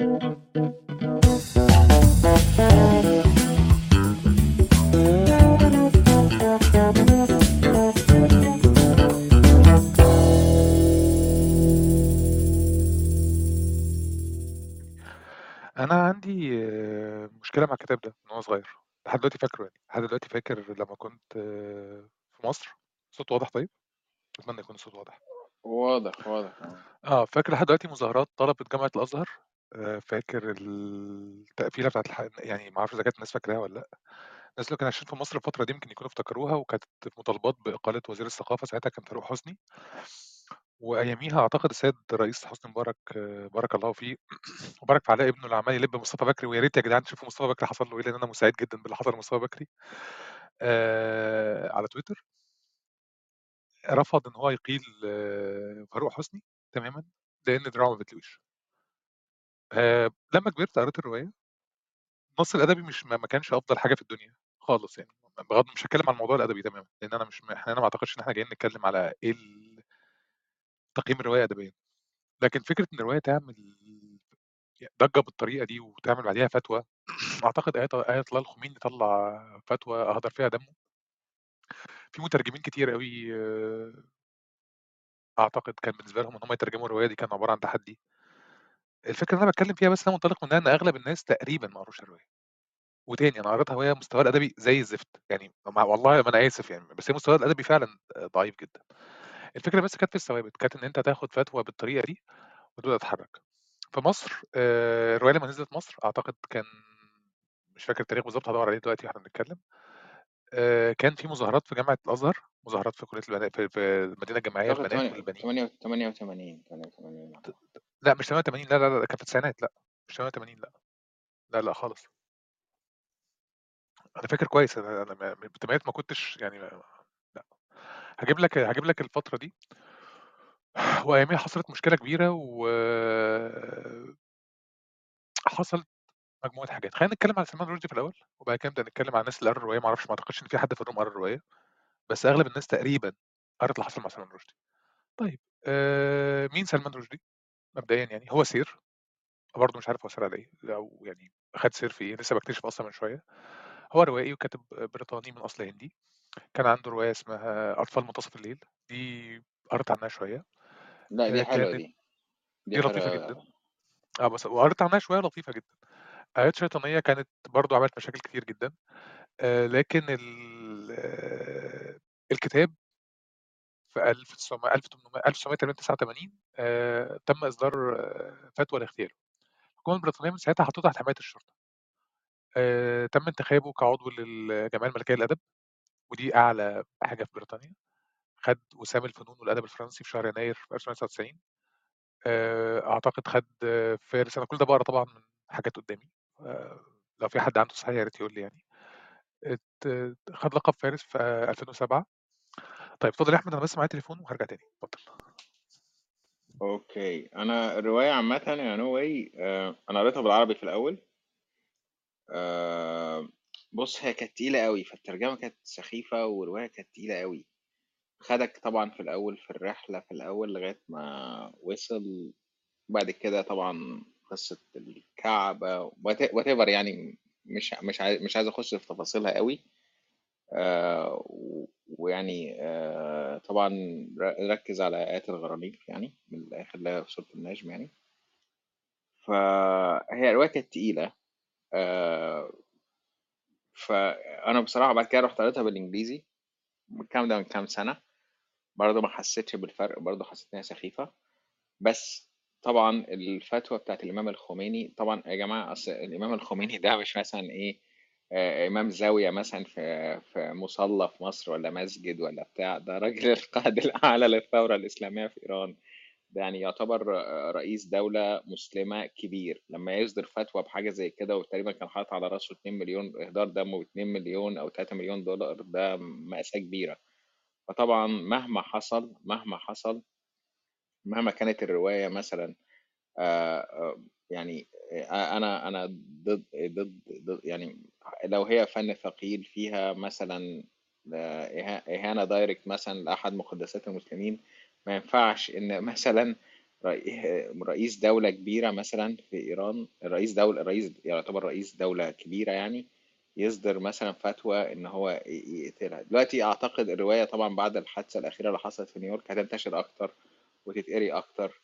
أنا عندي آه، مشكلة مع الكتاب ده من صغير، لحد دلوقتي فاكره يعني، لحد دلوقتي فاكر لمّا كنت آه، في مصر الصوت واضح طيب؟ أتمنى يكون الصوت واضح. واضح، واضح آه. آه، فاكر لحد دلوقتي مظاهرات طلبة جامعة الأزهر، آآ فاكر التقفيلة بتاعة الح يعني ما أعرفش إذا كانت الناس فاكراها والّا لأ، الناس اللي كانوا عايشين في مصر الفترة دي يمكن يكونوا افتكروها، وكانت مطالبات بإقالة وزير الثقافة ساعتها كان فاروق حسني، وأياميها أعتقد السيد الرئيس حسني مبارك آه، بارك الله فيه وبارك في علاء ابنه اللي عمّال يلِب مصطفى بكري، ويا ريت يا جدعان تشوفوا مصطفى بكري حصل له إيه، لإن أنا مسعد جدًا باللي حصل لمصطفى بكري آآ على تويتر. رفض إن هو يقيل آه، فاروق حسني تمامًا، لإن دراعه ما بتلويش. آآ لمّا كبرت قريت الرواية، النص الأدبي مش ما كانش أفضل حاجة في الدنيا خالص يعني، بغض مش هاتكلم عن الموضوع الأدبي تمامًا، لإن أنا مش إحنا هنا ما أعتقدش إن إحنا جايين نتكلم على إيه ال تقييم الرواية أدبيًا، لكن فكرة إن الرواية تعمل ضجة بالطريقة دي وتعمل بعديها فتوى، أعتقد آية آية الله الخميني طلّع فتوى أهدر فيها دمه. في مترجمين كتير أوي أعتقد كان بالنسبة لهم إن هم يترجموا الرواية دي كان عبارة عن تحدي. الفكرة اللي أنا باتكلم فيها بس أنا منطلق منها إن أغلب الناس تقريبًا ما قروش الرواية. وتاني أنا قريتها وهي مستواها الأدبي زي الزفت، يعني والله ما أنا آسف يعني، بس هي مستواها الأدبي فعلًا ضعيف جدًا. الفكرة بس كانت في الثوابت، كانت إن أنت تاخد فتوى بالطريقة دي وتبدأ تتحرك. في مصر آآ الرواية لمّا نزلت مصر أعتقد كان مش فاكر التاريخ بالضبط هادوّر عليه دلوقتي وإحنا بنتكلم. آآ كان في مظاهرات في جامعة الأزهر، مظاهرات في كلية البنا في في المدينة الجامعية أعتقد للبنات تمانية والبنين. تمانية تمانية وتمانين تمانية وتمانين لأ مش 88 لا، لا، لا، كانت في التسعينات لأ، مش 88 لأ. لا، لأ خالص. أنا فاكر كويس أنا أنا ما بالتمانينات ما كنتش يعني ما لأ. هاجيب لك هاجيب لك الفترة دي وأياميها حصلت مشكلة كبيرة و حصلت مجموعة حاجات. خلّينا نتكلم على سلمان رشدي في الأول، وبعد كده نبدأ نتكلم على الناس اللي قروا الرواية، ما أعرفش ما أعتقدش إن في حد في الروم قرا الرواية، بس أغلب الناس تقريبًا قرت اللي حصل مع سلمان رشدي. طيب آآ مين سلمان رشدي؟ مبدئيًا يعني هو سير، برضه مش عارف هو سير على إيه، أو يعني خد سير في إيه، لسه باكتشف أصلًا من شوية. هو روائي وكاتب بريطاني من أصل هندي، كان عنده رواية اسمها أطفال منتصف الليل، دي قريت عنها شوية. لأ دي آآ حلوة كانت دي، دي دي لطيفة جدًا. آه. آه بس وقريت عنها شوية لطيفة جدًا. آيات شيطانية كانت برضه عملت مشاكل كتير جدًا، آآ لكن ال الكتاب في 1900 1800 1989 آآ تم إصدار آه، فتوى لاغتياله. الحكومة البريطانية من ساعتها حطّته تحت حماية الشرطة. تم انتخابه كعضو للجمعية الملكية للأدب، ودي أعلى حاجة في بريطانيا. خد وسام الفنون والأدب الفرنسي في شهر يناير في 1999. آآ أعتقد خد آه، فارس أنا كل ده باقرا طبعًا من حاجات قدّامي، آآ لو في حد عنده صحيح يا ريت يقول لي يعني. خد لقب فارس في 2007. طيب اتفضل يا أحمد أنا بس معايا تليفون وهارجع تاني، اتفضل. okay أنا الرواية عامة يا No Way أنا قريتها بالعربي في الأول آه، بص هي كانت تقيلة قوي فالترجمة كانت سخيفة والرواية كانت تقيلة قوي خدك طبعا في الأول في الرحلة في الأول لغاية ما وصل بعد كده طبعا قصة الكعبة وات ايفر يعني مش مش عايز مش عايز أخش في تفاصيلها قوي. آه، ويعني آه، طبعا ركز على آيات الغرانيق يعني من الآخر اللي هي في سورة النجم يعني. فهي رواية كانت تقيلة. آه، فأنا بصراحة بعد كده رحت قريتها بالإنجليزي الكلام ده من كام سنة. برضه ما حسيتش بالفرق برضه حسيت إنها سخيفة. بس طبعا الفتوى بتاعت الإمام الخميني طبعا يا جماعة أصل الإمام الخميني ده مش مثلا إيه آه، إمام زاوية مثلا في في مصلى في مصر ولا مسجد ولا بتاع ده راجل القائد الأعلى للثورة الإسلامية في إيران. ده يعني يعتبر رئيس دولة مسلمة كبير. لما يصدر فتوى بحاجة زي كده وتقريبا كان حاطط على رأسه 2 مليون إهدار دم و2 مليون أو 3 مليون دولار ده مأساة كبيرة. فطبعا مهما حصل مهما حصل مهما كانت الرواية مثلا آه، آه، يعني آه، أنا أنا ضد ضد يعني لو هي فن ثقيل فيها مثلا إهانة دايركت مثلا لأحد مقدسات المسلمين ما ينفعش إن مثلا رئي- رئيس دولة كبيرة مثلا في إيران رئيس دولة رئيس يعتبر رئيس دولة كبيرة يعني يصدر مثلا فتوى إن هو يقتلها. دلوقتي أعتقد الرواية طبعا بعد الحادثة الأخيرة اللي حصلت في نيويورك هتنتشر أكتر وتتقري أكتر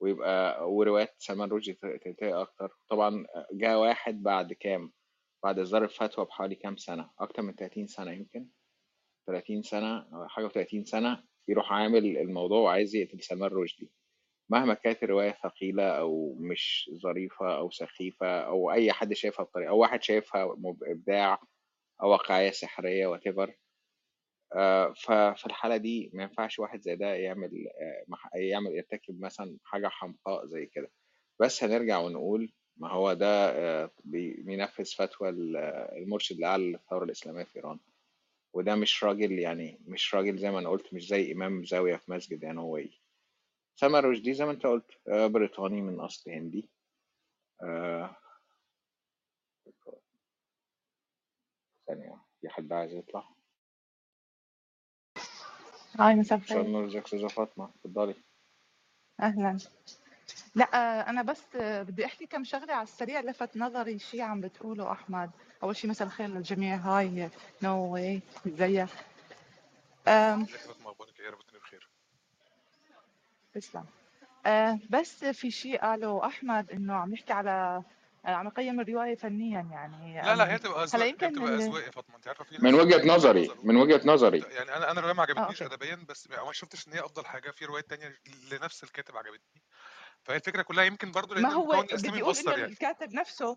ويبقى وروايات سلمان رشدي تتقري أكتر. طبعا جاء واحد بعد كام؟ بعد إصدار الفتوى بحوالي كام سنة؟ أكتر من 30 سنة يمكن. 30 سنة أو حاجة و30 سنة يروح عامل الموضوع وعايز يقتل سلمان رشدي مهما كانت الرواية ثقيلة أو مش ظريفة أو سخيفة أو أي حد شايفها بطريقة أو واحد شايفها إبداع أو واقعية سحرية whatever آه، ففي الحالة دي ما ينفعش واحد زي ده يعمل آه، يعمل يرتكب مثلا حاجة حمقاء زي كده. بس هنرجع ونقول ما هو ده آه، بي- بينفذ فتوى ال- المرشد الأعلى للثورة الإسلامية في إيران. وده مش راجل يعني مش راجل زي ما أنا قلت مش زي إمام زاوية في مسجد إيه سلمان رشدي زي ما أنت قلت بريطاني من أصل هندي. ثانية في حد عايز يطلع؟ هاي مساء مساء الخير النور ازيك يا أستاذة فاطمة. اتفضلي. أهلا. لا آه، أنا بس آه، بدي أحكي كم شغلة على السريع لفت نظري شيء عم بتقوله أحمد. أول شيء مساء الخير للجميع. hi No Way ازيك آم، ازيك يا فاطمة أخبارك إيه؟ يا رب تكوني بخير. تسلم. آه، بس في شيء قاله أحمد إنه عم يحكي على آه، عم يقيم الرواية فنيا يعني. لا لا هي تبقى هلا أذواق هي يمكن بتبقى ال... أذواق يا فاطمة أنت عارفة في من ناس وجهة وجهه نظري من وجهة نظري. يعني أنا أنا الروايه ما آه عجبتنيش ادبيا بس ما شفتش إن هي أفضل حاجة في روايات تانية لنفس الكاتب عجبتني. فهي الفكرة كلها يمكن برضو ما لأن هو المكون بدي أقول انه مؤثر يعني. الكاتب نفسه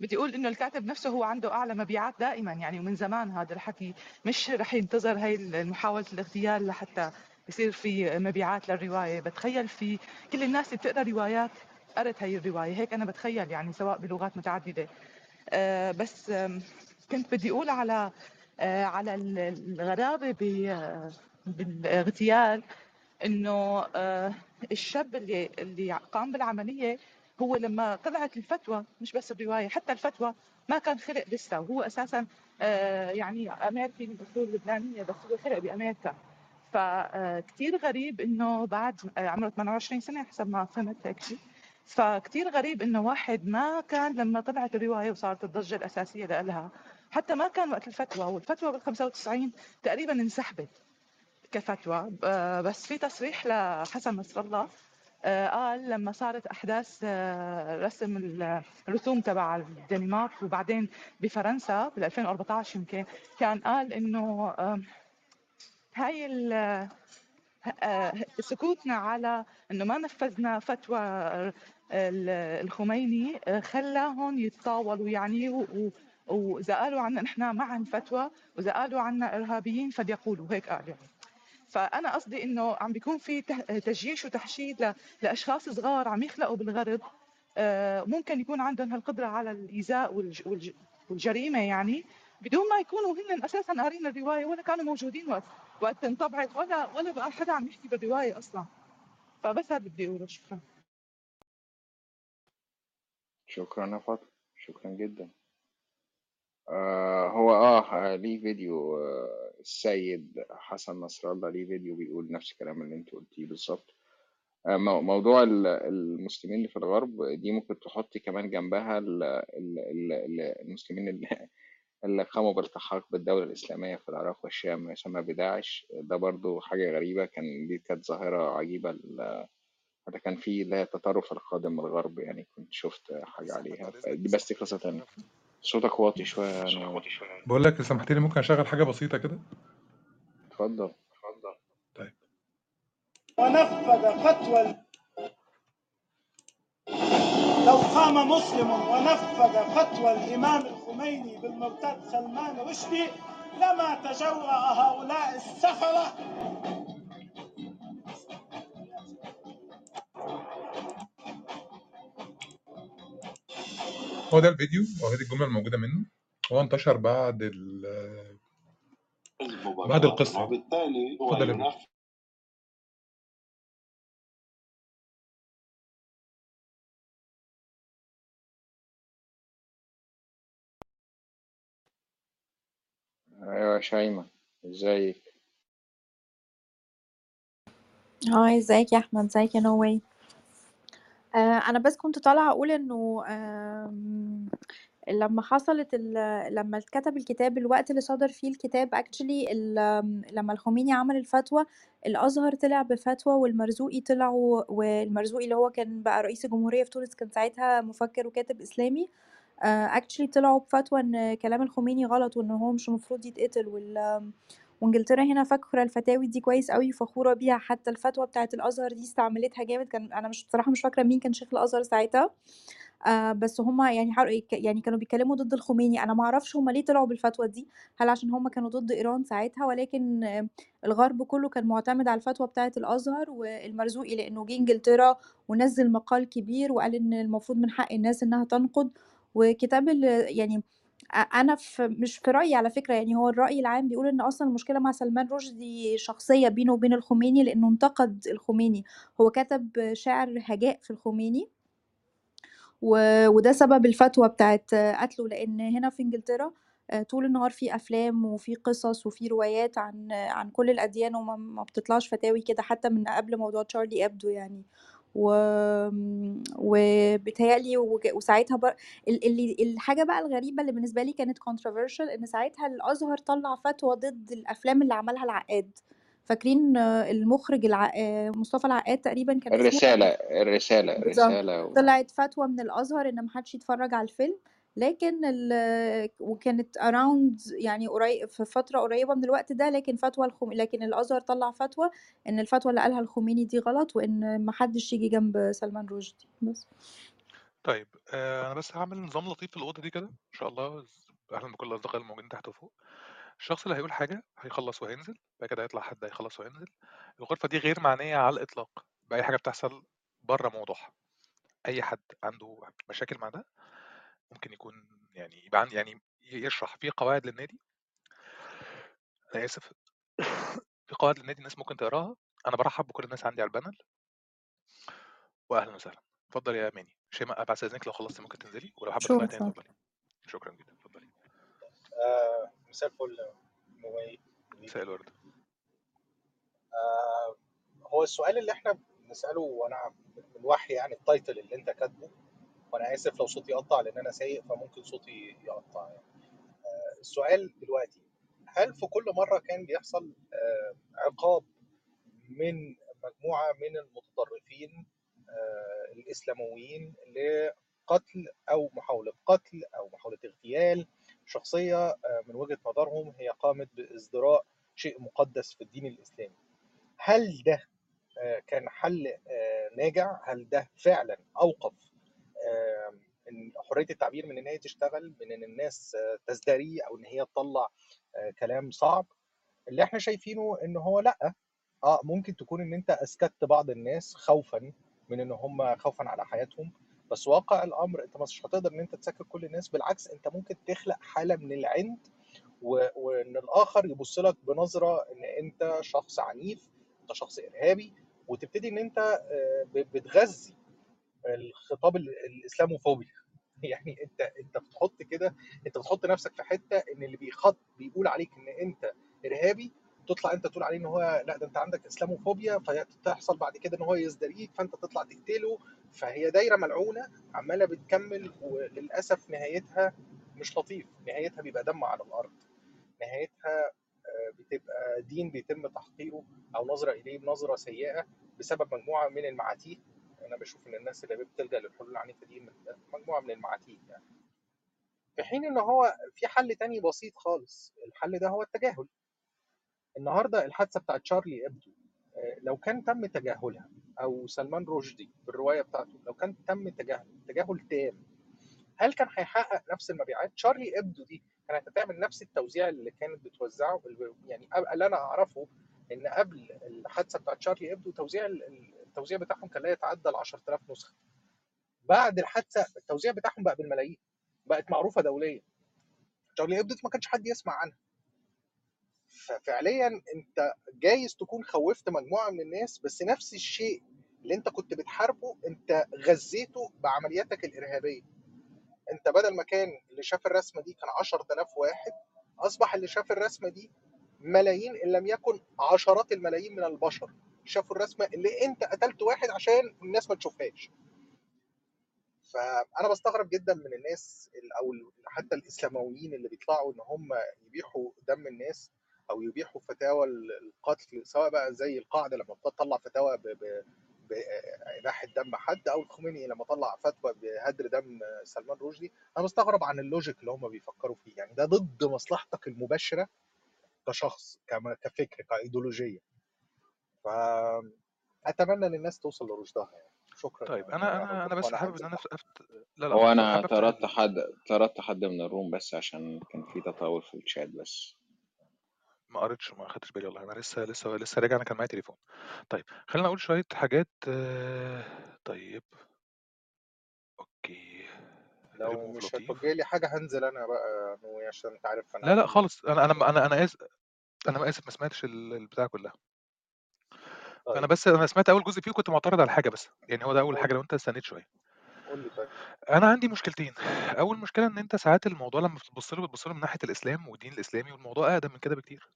بدي أقول انه الكاتب نفسه هو عنده أعلى مبيعات دائما يعني ومن زمان هذا الحكي مش رح ينتظر هاي محاوله الاغتيال لحتى يصير في مبيعات للرواية. بتخيل في كل الناس اللي بتقرأ روايات قرت هاي الرواية هيك أنا بتخيل يعني سواء بلغات متعددة. آه، بس كنت بدي أقول على آه، على ال- الغرابة ب- آه، بالاغتيال آه، الشاب اللي اللي قام بالعملية هو لما طلعت الفتوى مش بس الرواية حتى الفتوى ما كان خلق لسه وهو أساسا آه، يعني أمريكي من اصول لبنانية بس هو خلق بأمريكا. فكتير غريب إنه بعد عمره 28 سنة حسب ما فهمت هيك شيء. فكتير غريب إنه واحد ما كان لما طلعت الرواية وصارت الضجة الأساسية لها حتى ما كان وقت الفتوى والفتوى بال 95 تقريبا انسحبت كفتوى. آه، بس في تصريح لحسن نصر الله آه، قال لما صارت أحداث آه، رسم الرسوم تبع الدنمارك وبعدين بفرنسا بال 2014 يمكن كان قال إنه هاي سكوتنا على إنه ما نفذنا فتوى الخميني آه، خلاهم يتطاولوا. يعني و- و- وإذا قالوا عنا نحن مع الفتوى وإذا قالوا عنا إرهابيين فليقولوا هيك قال يعني. فأنا قصدي إنه عم بيكون في تجيش وتحشيد ل- لأشخاص صغار عم يخلقوا بالغرب. آه، ممكن يكون عندهم هالقدرة على الإيذاء والج- والج- والجريمة يعني. بدون ما يكونوا هن أساسا قارين الرواية ولا كانوا موجودين وقت وقت انطبعت ولا ولا بقى حدا عم يحكي بالرواية أصلا. فبس هذا بدي أقوله. شكرا. شكرا يا فاطمة. شكرا جدا. آه هو آه ليه فيديو آه السيد حسن نصر الله ليه فيديو بيقول نفس الكلام اللي انت قلتيه بالظبط. آه مو- موضوع ال- المسلمين اللي في الغرب دي ممكن تحطي كمان جنبها ال- ال- ال- ال- المسلمين اللي اللي قاموا بالالتحاق بالدولة الإسلامية في العراق والشام ما يسمى بداعش. ده برضو حاجة غريبة كان دي كانت ظاهرة عجيبة حتى كان في اللي هي التطرف القادم من الغرب يعني كنت شفت حاجة عليها. دي بس قصة تانية. صوتك واطي شوية نور بقول لك سمحت لي ممكن أشغل حاجة بسيطة كده؟ اتفضل. طيب. ونفذ فتوى لو قام مسلم ونفذ فتوى الإمام الخميني بالمرتد سلمان رشدي لما تجرأ هؤلاء السفرة هو ده الفيديو وهذه الجملة الموجودة منه. هو انتشر بعد ال بعد القصة. يعني. وبالتالي هو اتفضل يا ابني. ينفذ أيوه يا شيماء إزيك؟ هاي إزيك يا أحمد؟ إزيك يا نوي آآ أنا بس كنت طالعة أقول إنه آمم لمّا حصلت لمّا اتكتب الكتاب الوقت اللي صدر فيه الكتاب آمم لمّا الخميني عمل الفتوى، الأزهر طلع بفتوى والمرزوقي طلع و والمرزوقي اللي هو كان بقى رئيس الجمهورية في تونس كان ساعتها مفكر وكاتب إسلامي، آآ actually طلعوا بفتوى إن كلام الخميني غلط وإن هو مش المفروض يتقتل وال وإنجلترا هنا فاكرة الفتاوي دي كويس أوي وفخورة بيها، حتى الفتوى بتاعة الأزهر دي استعملتها جامد. كان أنا مش بصراحة مش فاكرة مين كان شيخ الأزهر ساعتها، آآ بس هُم يعني يعني كانوا بيتكلموا ضد الخميني، أنا ما أعرفش هُم ليه طلعوا بالفتوى دي، هل عشان هُم كانوا ضد إيران ساعتها؟ ولكن الغرب كله كان معتمد على الفتوى بتاعة الأزهر والمرزوقي لإنه جه إنجلترا ونزّل مقال كبير وقال إن المفروض من حق الناس إنها تنقد، وكتاب يعني أ أنا في مش في رأيي على فكرة يعني هو الرأي العام بيقول إن أصلًا المشكلة مع سلمان رشدي شخصية بينه وبين الخميني لإنه انتقد الخميني، هو كتب شعر هجاء في الخميني و وده سبب الفتوى بتاعة قتله، لإن هنا في إنجلترا آآ طول النهار في أفلام وفي قصص وفي روايات عن عن كل الأديان وما ما بتطلعش فتاوي كده حتى من قبل موضوع تشارلي إبدو يعني، و آمم وبيتهيأ لي وج وساعتها بر ال اللي الحاجة بقى الغريبة اللي بالنسبة لي كانت controversial إن ساعتها الأزهر طلّع فتوى ضد الأفلام اللي عملها العقاد، فاكرين المخرج الع مصطفى العقاد تقريبًا كان اسمه؟ الرسالة، الرسالة، بالضبط، الرسالة و طلعت فتوى من الأزهر إن ما حدش يتفرج على الفيلم، لكن ال وكانت around يعني قري في فترة قريبة من الوقت ده، لكن فتوى الخم لكن الأزهر طلّع فتوى إن الفتوى اللي قالها الخميني دي غلط، وإن ما حدش ييجي جنب سلمان رشدي، بس. طيب آآ أنا بس هاعمل نظام لطيف في الأوضة دي كده إن شاء الله ز أهلًا بكل الأصدقاء الموجودين تحت وفوق. الشخص اللي هيقول حاجة هيخلّص وهينزل، بعد كده هيطلع حد هيخلّص وهينزل. الغرفة دي غير معنية على الإطلاق بأي حاجة بتحصل برّه موضوعها. أي حد عنده مشاكل مع ده ممكن يكون يعني يبقى عن يعني يشرح، في قواعد للنادي أنا آسف في قواعد للنادي الناس ممكن تقراها، أنا بارحّب بكل الناس عندي على الpanel. وأهلًا وسهلًا. اتفضل يا ماني. شيماء بعد إذنِك لو خلصتِ ممكن تنزلي ولو حابة تطلعي sure تاني اتفضل. اتفضلي. شكرًا جدًا، اتفضلي. آآ مساء الفل مساء الورد. آآ هو السؤال اللي إحنا بنسأله وأنا من وحي يعني الtitle اللي أنت كاتبه، وأنا آسف لو صوتي قطّع لإن أنا سايق فممكن صوتي يقطّع يعني. آآ السؤال دلوقتي، هل في كل مرّة كان بيحصل آآ عقاب من مجموعة من المتطرفين آآ الإسلامويين لقتل أو محاولة قتل أو محاولة اغتيال شخصية آآ من وجهة نظرهم هي قامت بإصدراء شيء مقدس في الدين الإسلامي؟ هل ده كان حل ناجع؟ هل ده فعلًا أوقف حرية التعبير من إن هي تشتغل، من إن الناس تزدري أو إن هي تطلّع آآ كلام صعب؟ اللي إحنا شايفينه إن هو لأ، آه ممكن تكون إن أنت أسكتّ بعض الناس خوفًا من إن هم خوفًا على حياتهم، بس واقع الأمر أنت مش هتقدر إن أنت تسكت كل الناس، بالعكس أنت ممكن تخلق حالة من العِند و وإن الآخر يبُص لك بنظرة إن أنت شخص عنيف، أنت شخص إرهابي، وتبتدي إن أنت آآ ب بتغذّي الخطاب ال الإسلاموفوبيا. يعني أنت أنت بتحط كده أنت بتحط نفسك في حتّة إن اللي بيخط بيقول عليك إن أنت إرهابي، تطلع أنت تقول عليه إن هو لأ ده أنت عندك إسلاموفوبيا، فتحصل بعد كده إن هو يزدريك فأنت تطلع تقتله، فهي دايرة ملعونة عمّالة بتكمّل وللأسف نهايتها مش لطيف، نهايتها بيبقى دم على الأرض، نهايتها آآ بتبقى دين بيتم تحقيره أو نظرة إليه بنظرة سيئة بسبب مجموعة من المعاتيه، أنا باشوف إن الناس اللي بتلجأ للحلول العنيفة دي من مجموعة من المعاتيه يعني. في حين إن هو في حل تاني بسيط خالص، الحل ده هو التجاهل. النهارده الحادثة بتاعة شارلي إبدو آآ لو كان تم تجاهلها أو سلمان رشدي بالرواية بتاعته لو كان تم تجاهله تجاهل تام، هل كان هيحقق نفس المبيعات؟ شارلي إبدو دي كانت هتعمل نفس التوزيع اللي كانت بتوزعه يعني اللي أنا أعرفه إن قبل الحادثة بتاعة شارلي إبدو توزيع التوزيع بتاعهم كان لا يتعدى ال10000 نسخة. بعد الحادثة التوزيع بتاعهم بقى بالملايين، بقت معروفة دوليًا. إبدو دي ما كانش حد يسمع عنها. ففعليًا أنت جايز تكون خوّفت مجموعة من الناس، بس نفس الشيء اللي أنت كنت بتحاربه أنت غذّيته بعملياتك الإرهابية. أنت بدل ما كان اللي شاف الرسمة دي كان 10000 واحد، أصبح اللي شاف الرسمة دي ملايين إن لم يكن عشرات الملايين من البشر، شافوا الرسمة اللي أنت قتلت واحد عشان الناس ما تشوفهاش. فأنا بستغرب جدا من الناس ال- أو حتى الإسلامويين اللي بيطلعوا إن هم يبيحوا دم الناس أو يبيحوا فتاوى ال- القتل سواء بقى زي القاعدة لما بتطلع فتاوى بإباحة دم حد أو الخميني لما طلع فتوى بهدر دم سلمان رشدي. أنا بستغرب عن ال logic اللي هم بيفكروا فيه. يعني ده ضد مصلحتك المباشرة كشخص كفكر كإيديولوجية. فأتمنى ان الناس توصل لرشدها يعني. شكرا طيب يا أنا أنا أنا بس حابب إن أنا أفت... لا لا هو أنا طردت. حد طردت حد من ال room بس عشان كان في تطاول في الشات بس. ما قريتش ما خدتش بالي والله. أنا لسه لسه لسه راجع أنا كان معايا تليفون. طيب خلينا أقول شوية حاجات آه، طيب. okay. لو مش هتوجه لي حاجة هنزل أنا بقى No Way عشان أنت عارف أنا لا لا عندي خالص. أنا أنا أنا أنا اسف أنا ما آسف ما سمعتش ال- البتاع كلها. طيب. بس أنا سمعت أول جزء فيه وكنت معترض على حاجة بس يعني هو ده أول حاجة لو أنت استنيت شوية. قول لي طيب. أنا عندي مشكلتين. أول مشكلة إن أنت ساعات الموضوع لما بتبص له بتبص له من ناحية الإسلام والدين الإسلامي والموضوع أقدم من كده بكتير.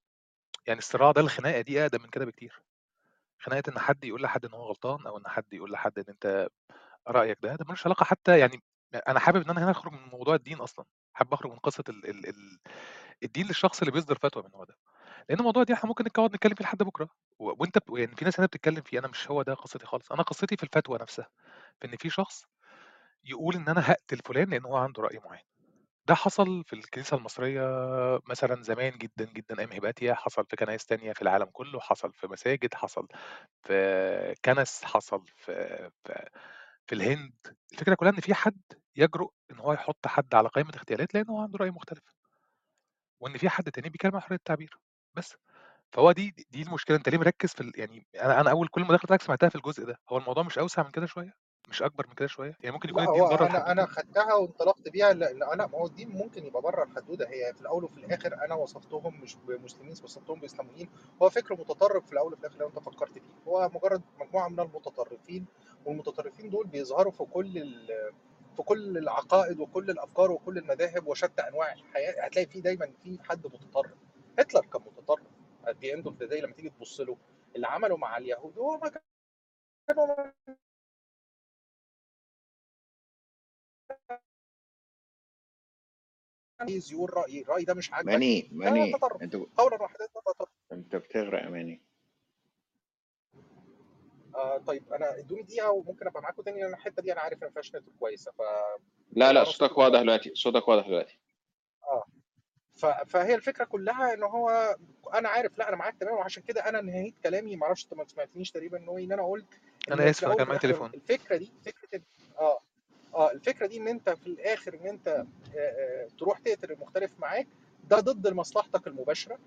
يعني الصراع ده الخناقة دي أقدم من كده بكتير. خناقة إن حد يقول لحد إن هو غلطان أو إن حد يقول لحد إن أنت رأيك ده ده ملوش علاقة حتى يعني أنا حابب إن أنا هنا أخرج من موضوع الدين أصلا. حابب أخرج من قصة ال ال ال الدين للشخص اللي بيصدر فتوى من النوع ده. لأن الموضوع ده إحنا ممكن نقعد نتكلم فيه لحد بكرة. و- وأنت ب- يعني في ناس هنا بتتكلم فيه أنا مش هو ده قصتي خالص. أنا قصتي في الفتوى نفسها في إن في شخص يقول إن أنا هقتل فلان لأن هو عنده رأي معين. ده حصل في الكنيسة المصرية مثلًا زمان جدًا، جدًا أيام هيباتيا، حصل في كنايس تانية في العالم كله، حصل في مساجد، حصل في كنس، حصل في في في الهند. الفكرة كلها إن في حد يجرؤ إن هو يحط حد على قائمة اغتيالات لأن هو عنده رأي مختلف، وإن في حد تاني بيتكلم عن حرية التعبير، بس. فهو دي دي المشكلة، أنت ليه مركّز في ال يعني أنا أنا أول كل المداخلة بتاعتك سمعتها في الجزء ده، هو الموضوع مش أوسع من كده شوية؟ مش أكبر من كده شوية؟ يعني ممكن يكون الدين هو برّه أنا أنا الحدوتة؟ خدتها وانطلقت بيها لأن أنا ما هو الدين ممكن يبقى بره الحدوده هي في الأول وفي الآخر أنا وصفتهم مش بمسلمين وصفتهم بإسلاميين هو فكر متطرف في الأول وفي الآخر لو أنت فكرت فيه هو مجرد مجموعة من المتطرفين والمتطرفين دول بيظهروا في كل ال- في كل العقائد وكل الأفكار وكل المذاهب وشتى أنواع الحياة هتلاقي فيه دايما في حد متطرف هتلر كان متطرف. the end of لما تيجي تبص له اللي عمله مع اليهود هو ما كانوا عايز يقول رأي. الرأي ده مش عاجبك. ماني ماني أنت قولا واحدا أنت بتغرق ماني. آه طيب أنا ادوني دقيقة وممكن أبقى معاكم تاني لأن الحتة دي أنا عارف ان ما فيهاش نت كويسة ف لا لا صوتك واضح دلوقتي صوتك واضح دلوقتي. آه. فهي الفكرة كلها إن هو أنا عارف لأ أنا معاك تمام وعشان كده أنا نهيت كلامي ما أعرفش أنت ما سمعتنيش تقريبا إن هو إن أنا قلت إن أنا في آسف أنا الأول كان معايا تليفون. الفكرة دي فكرة آه آه الفكرة دي إن أنت في الآخر إن أنت آه، آه، تروح تقتل المختلف معاك ده ضد مصلحتك المباشرة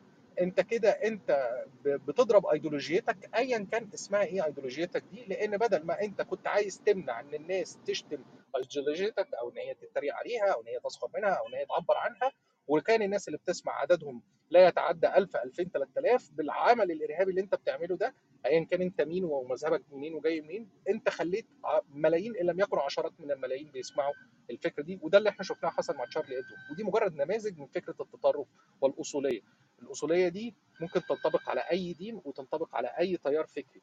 أنت كده أنت بتضرب ايديولوجيتك ايا كان اسمها إيه ايديولوجيتك دي لأن بدل ما أنت كنت عايز تمنع إن الناس تشتم ايديولوجيتك أو إن هي تتريق عليها أو إن هي تسخر منها أو إن هي تعبر عنها وكان الناس اللي بتسمع عددهم لا يتعدى 1000 2000 3000 بالعمل الإرهابي اللي انت بتعمله ده ايا كان انت مين ومذهبك منين وجاي منين انت خليت ملايين إن لم يكن عشرات من الملايين بيسمعوا الفكرة دي وده اللي إحنا شفناه حصل مع تشارلي ابدو ودي مجرد نماذج من فكرة التطرف والأصولية. الأصولية دي ممكن تنطبق على أي دين وتنطبق على أي تيار فكري.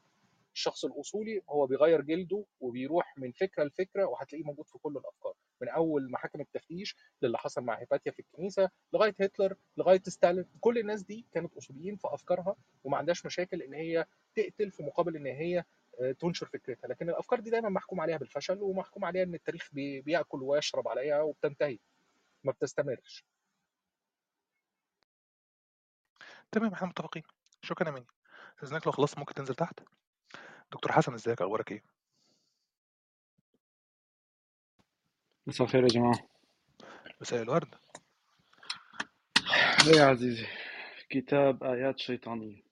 الشخص الأصولي هو بيغير جلده وبيروح من فكرة لفكرة وهتلاقيه موجود في كل الأفكار. من أول محاكم التفتيش للي حصل مع هيباتيا في الكنيسة لغاية هتلر لغاية ستالين كل الناس دي كانت اصوليين في أفكارها وما عندهاش مشاكل إن هي تقتل في مقابل إن هي آه، تنشر فكرتها لكن الأفكار دي دايما محكوم عليها بالفشل ومحكوم عليها إن التاريخ بي- بيأكل ويشرب عليها وبتنتهي ما بتستمرش تمام إحنا متفقين. شكرًا يا ماني. استاذنك لو خلصت ممكن تنزل تحت؟ دكتور حسن إزيك أخبارك إيه؟ مساء الخير يا جماعة. مساء الورد. إيه يا عزيزي كتاب آيات شيطانية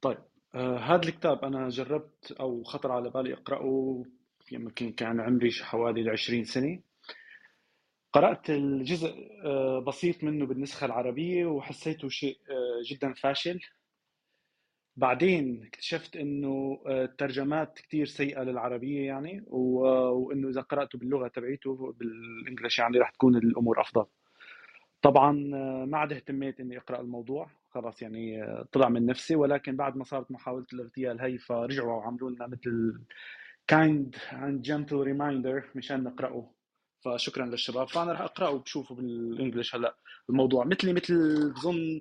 طيب آه هذا الكتاب أنا جربت أو خطر على بالي أقرأه يمكن كان عمري حوالي العشرين سنة. قرأت الجزء آه بسيط منه بالنسخة العربية وحسيته شيء آه جدا فاشل. بعدين اكتشفت إنه آه، الترجمات كتير سيئة للعربية يعني وإنه إذا قرأته باللغة تبعيته بالإنجلش يعني راح تكون الأمور أفضل. طبعا آه، ما عاد اهتميت إني أقرأ الموضوع خلاص يعني آه، طلع من نفسي ولكن بعد ما صارت محاولة الاغتيال هي فرجعوا وعملوا لنا مثل kind and gentle reminder مشان نقرأه. فشكرا للشباب. فأنا راح أقرأه وبشوفه بال English هلأ. الموضوع مثلي مثل بظن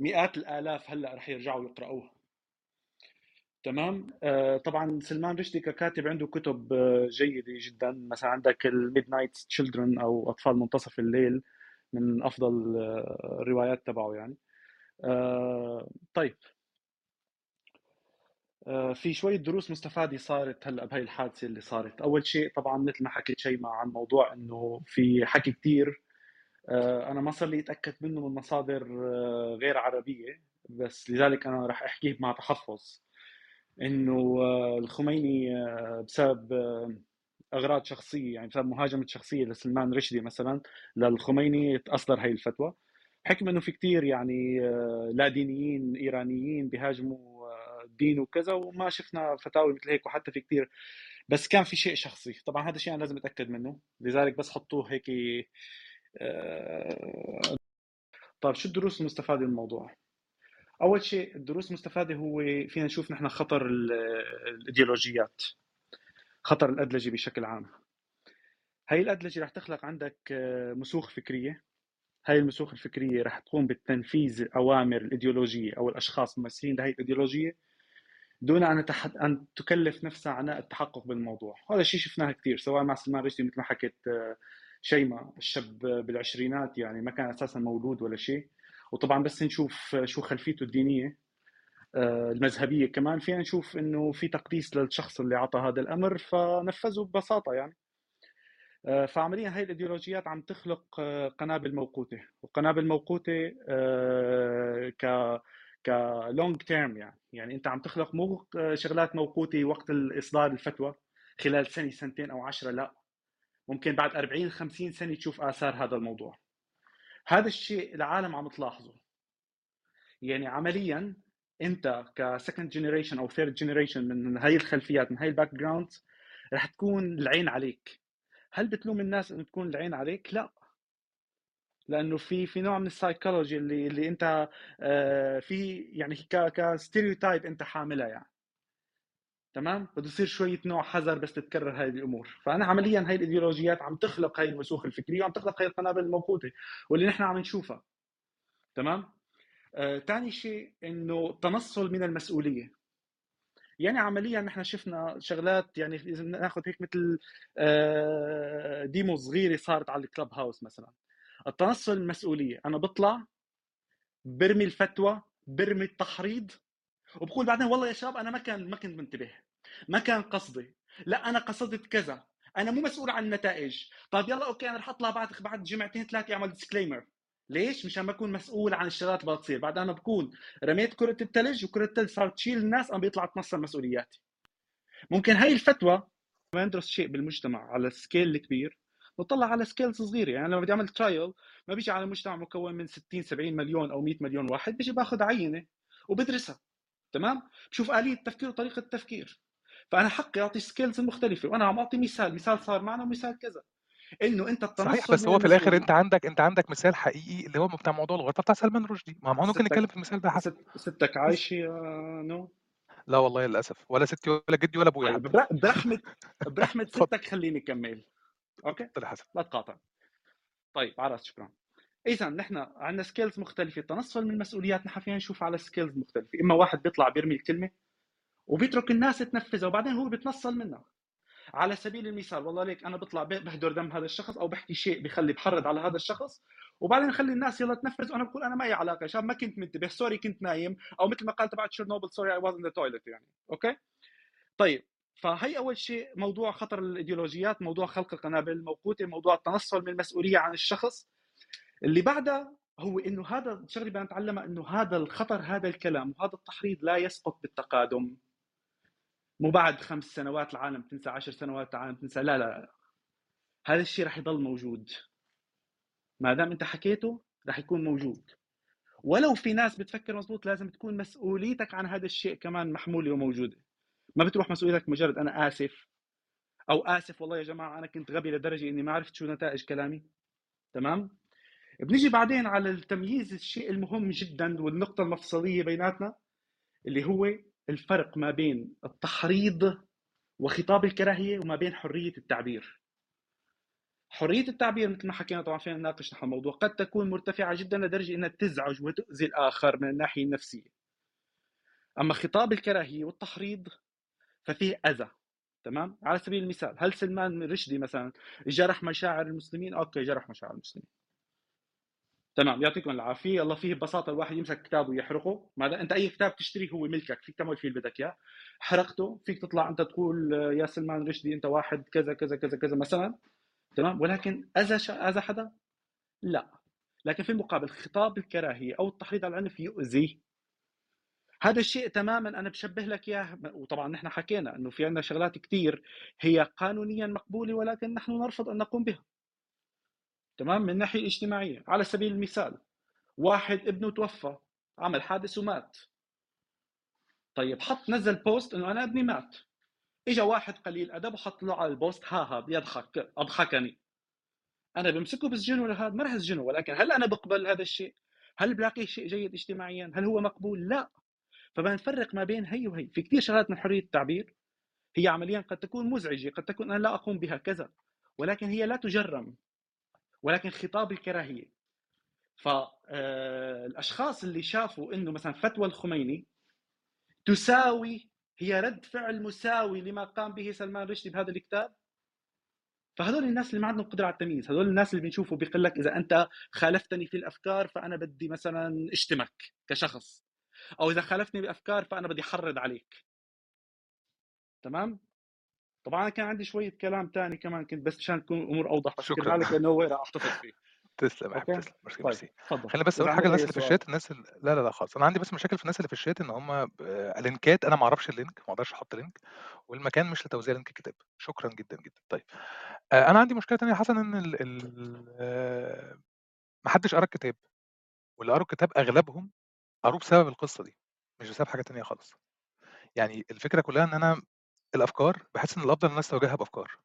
مئات الآلاف هلأ راح يرجعوا يقرأوه. تمام؟ آه طبعا سلمان رشدي ككاتب عنده كتب آه جيدة جدا. مثلا عندك ال Midnight's Children أو أطفال منتصف الليل من أفضل آه الروايات تبعه يعني. طيب. في شوية دروس مستفادة صارت هلأ بهي الحادثة اللي صارت، أول شيء طبعا مثل ما حكيت شيماء عن موضوع إنه في حكي كثير أنا ما صار لي أتأكد منه من مصادر غير عربية بس لذلك أنا راح أحكيه مع تحفظ. إنه الخميني بسبب أغراض شخصية يعني بسبب مهاجمة شخصية لسلمان رشدي مثلا للخميني أصدر هي الفتوى. حكم إنه في كثير يعني لا دينيين إيرانيين بيهاجموا الدين وكذا وما شفنا فتاوي مثل هيك وحتى في كثير بس كان في شيء شخصي. طبعا هذا الشيء أنا لازم أتأكد منه. لذلك بس حطوه هيك آه، طيب شو الدروس المستفادة من الموضوع؟ أول شيء الدروس المستفاده هو فينا نشوف نحن خطر الإيديولوجيات خطر الأدلجة بشكل عام. هاي الأدلجة رح تخلق عندك آه، مسوخ فكرية. هاي المسوخ الفكرية رح تقوم بتنفيذ أوامر الإيديولوجية أو الأشخاص الممثلين لهي الإيديولوجية دون أن. أن تكلف نفسها عناء التحقق بالموضوع. هذا الشيء شفناه كثير سواء مع سلمان رشدي مثل ما حكيت آه، شيماء الشاب بالعشرينات يعني ما كان أساسا مولود ولا شيء. وطبعا بس نشوف شو خلفيته الدينية آه، المذهبية كمان. فينا نشوف إنه في تقديس للشخص اللي اعطى هذا الأمر فنفذه ببساطة يعني. آه، فعمليا هاي الإيديولوجيات عم تخلق قنابل موقوتة وقنابل موقوتة ك كلونج تيرم يعني. يعني أنت عم تخلق مو شغلات موقوتة وقت اصدار الفتوى خلال سنة سنتين أو عشرة لا. ممكن بعد 40 50 سنة تشوف آثار هذا الموضوع. هذا الشيء العالم عم تلاحظه. يعني عمليا أنت ك second generation أو third generation من هاي الخلفيات من هاي ال background رح تكون العين عليك. هل بتلوم الناس إنه تكون العين عليك؟ لا. لأنه في في نوع من السايكولوجي اللي اللي أنت آه، في يعني ك stereotype أنت حاملها يعني. تمام؟ بده يصير شوية نوع حذر بس تتكرر هذه الأمور. فأنا عمليا هاي الإيديولوجيات عم تخلق هاي المسوخ الفكرية وعم تخلق هاي القنابل الموقوتة واللي نحن عم نشوفها. تمام؟ ثاني آه، شيء إنه تنصل من المسؤولية. يعني عمليا نحن شفنا شغلات يعني اذا ناخذ هيك مثل آه، ديمو صغيرة صارت على الكلب هاوس مثلا. التنصل المسؤولية. أنا بطلع برمي الفتوى برمي التحريض وبقول بعدين والله يا شباب أنا ما كان ما كنت منتبه ما كان قصدي. لا أنا قصدت كذا. أنا مو مسؤول عن النتائج. طيب يلا okay أنا رح أطلع بعد بعد جمعتين ثلاثة أعمل disclaimer ليش؟ مشان ما أكون مسؤول عن الشغلات اللي بتصير، بعد أنا بكون رميت كرة الثلج وكرة الثلج صارت تشيل الناس أنا بيطلع اتنصل مسؤولياتي. ممكن هاي الفتوى ما ندرس شيء بالمجتمع على ال scale الكبير. نطلع على scales صغيرة. يعني لما بدي أعمل trial ما بيجي على مجتمع مكون من 60 70 مليون أو 100 مليون واحد بيجي باخذ عينة وبدرسها. تمام؟ بشوف آلية التفكير وطريقة التفكير. فأنا حقي أعطي scales مختلفة وأنا عم أعطي مثال مثال صار معنا ومثال كذا. إنه أنت التنصل صحيح بس هو في الآخر أنت عندك أنت عندك مثال حقيقي اللي هو بتاع موضوع الغرفة بتاع سلمان رشدي. ما هو ممكن نتكلم في المثال ده حسب ستك عايشه يا No؟ لا والله للأسف. ولا ستي ولا جدي ولا أبويا طيب، برحمة برحمة ستك خليني أكمل. okay؟ اتفضل حسن. لا تقاطع. طيب عرفت شكرا. اذا نحن عندنا scales مختلفة. تنصل من المسؤوليات نحن فينا نشوف على scales مختلفة. إما واحد بيطلع بيرمي الكلمة وبيترك الناس تنفذها وبعدين هو بيتنصل منها. على سبيل المثال والله ليك أنا بطلع بهدر دم هذا الشخص أو بحكي شيء بخلي بحرض على هذا الشخص وبعدين اخلي الناس يلا تنفذ وأنا بقول أنا ما لي علاقة. شاب ما كنت منتبه sorry كنت نايم أو مثل ما قال تبع تشيرنوبل sorry I was in the toilet يعني. okay؟ طيب فهي أول شيء موضوع خطر الإيديولوجيات موضوع خلق القنابل الموقوتة موضوع التنصل من المسؤولية عن الشخص. اللي بعدها هو إنه هذا الشغله بدنا نتعلمها إنه هذا الخطر هذا الكلام وهذا التحريض لا يسقط بالتقادم. مو بعد خمس سنوات العالم تنسى عشر سنوات العالم تنسى لا لا. هذا الشيء رح يضل موجود. ما دام أنت حكيته رح يكون موجود. ولو في ناس بتفكر مزبوط لازم تكون مسؤوليتك عن هذا الشيء كمان محمولة وموجودة. ما بتروح مسؤوليتك مجرد أنا آسف. أو آسف والله يا جماعة أنا كنت غبي لدرجة إني ما عرفت شو نتائج كلامي. تمام؟ بنيجي بعدين على التمييز الشيء المهم جدا والنقطة المفصلية بيناتنا اللي هو الفرق ما بين التحريض وخطاب الكراهية وما بين حرية التعبير. حرية التعبير مثل ما حكينا طبعا فينا نناقش نحن الموضوع قد تكون مرتفعة جدا لدرجة إنها تزعج وتؤذي الآخر من الناحية النفسية. أما خطاب الكراهية والتحريض ففيه أذى تمام؟ على سبيل المثال هل سلمان رشدي مثلا جرح مشاعر المسلمين؟ أوكي جرح مشاعر المسلمين. تمام يعطيكم العافية. الله فيه ببساطة الواحد يمسك كتاب ويحرقه. ماذا؟ أنت أي كتاب تشتريه هو ملكك فيك تعمل فيه اللي بدك إياه. حرقته فيك تطلع أنت تقول يا سلمان رشدي أنت واحد كذا كذا كذا كذا مثلا. تمام؟ ولكن أذى شا... أذى حدا؟ لا. لكن في المقابل خطاب الكراهية أو التحريض على العنف يؤذي هذا الشيء تماما أنا بشبه لك إياه. وطبعا نحن حكينا إنه في عندنا شغلات كثير هي قانونيا مقبولة ولكن نحن نرفض أن نقوم بها. تمام؟ من الناحيه الاجتماعيه على سبيل المثال واحد ابنه توفى عمل حادث ومات. طيب حط نزل post إنه أنا ابني مات. اجى واحد قليل أدب وحط له على ال post ها ها بيضحك أضحكني. أنا بمسكه بسجنه لهذا؟ ما راح أسجنه. ولكن هل أنا بقبل هذا الشيء؟ هل بلاقيه شيء جيد اجتماعيا؟ هل هو مقبول؟ لا. فبدنا نفرق ما بين هي وهي. في كثير شغلات من حرية التعبير هي عمليا قد تكون مزعجة قد تكون أنا لا أقوم بها كذا ولكن هي لا تجرم. ولكن خطاب الكراهية. فالاشخاص اللي شافوا إنه مثلا فتوى الخميني تساوي هي رد فعل مساوي لما قام به سلمان رشدي بهذا الكتاب؟ فهذول الناس اللي ما عندهم قدرة على التمييز هذول الناس اللي بنشوفه بيقول لك إذا أنت خالفتني في الأفكار فأنا بدي مثلا أشتمك كشخص أو إذا خالفتني بأفكار فأنا بدي أحرض عليك. تمام؟ طبعا كان عندي شوية كلام ثاني كمان كنت بس مشان تكون الأمور أوضح بس شكرا. لك لأنه هو راح. احتفظ فيه. تسلم أوكي؟ تسلم. ميرسي طيب ميرسي. خلينا بس أقول حاجة للناس اللي في الشات الناس اللي... لا لا لا خالص. أنا عندي بس مشاكل في الناس اللي في الشات إن هم آه، ال linkات أنا ما أعرفش ال link ما أقدرش أحط link والمكان مش لتوزيع لينك الكتاب شكرا جدا جدا. طيب آه، أنا عندي مشكلة يا حسن إن ال... ال... آه، ما حدش قرأ الكتاب واللي قروا الكتاب أغلبهم قروه بسبب القصة دي مش بسبب حاجة تانية خالص. يعني الفكرة كلها إن أنا الأفكار بحس إن الأفضل الناس تواجهها بأفكار.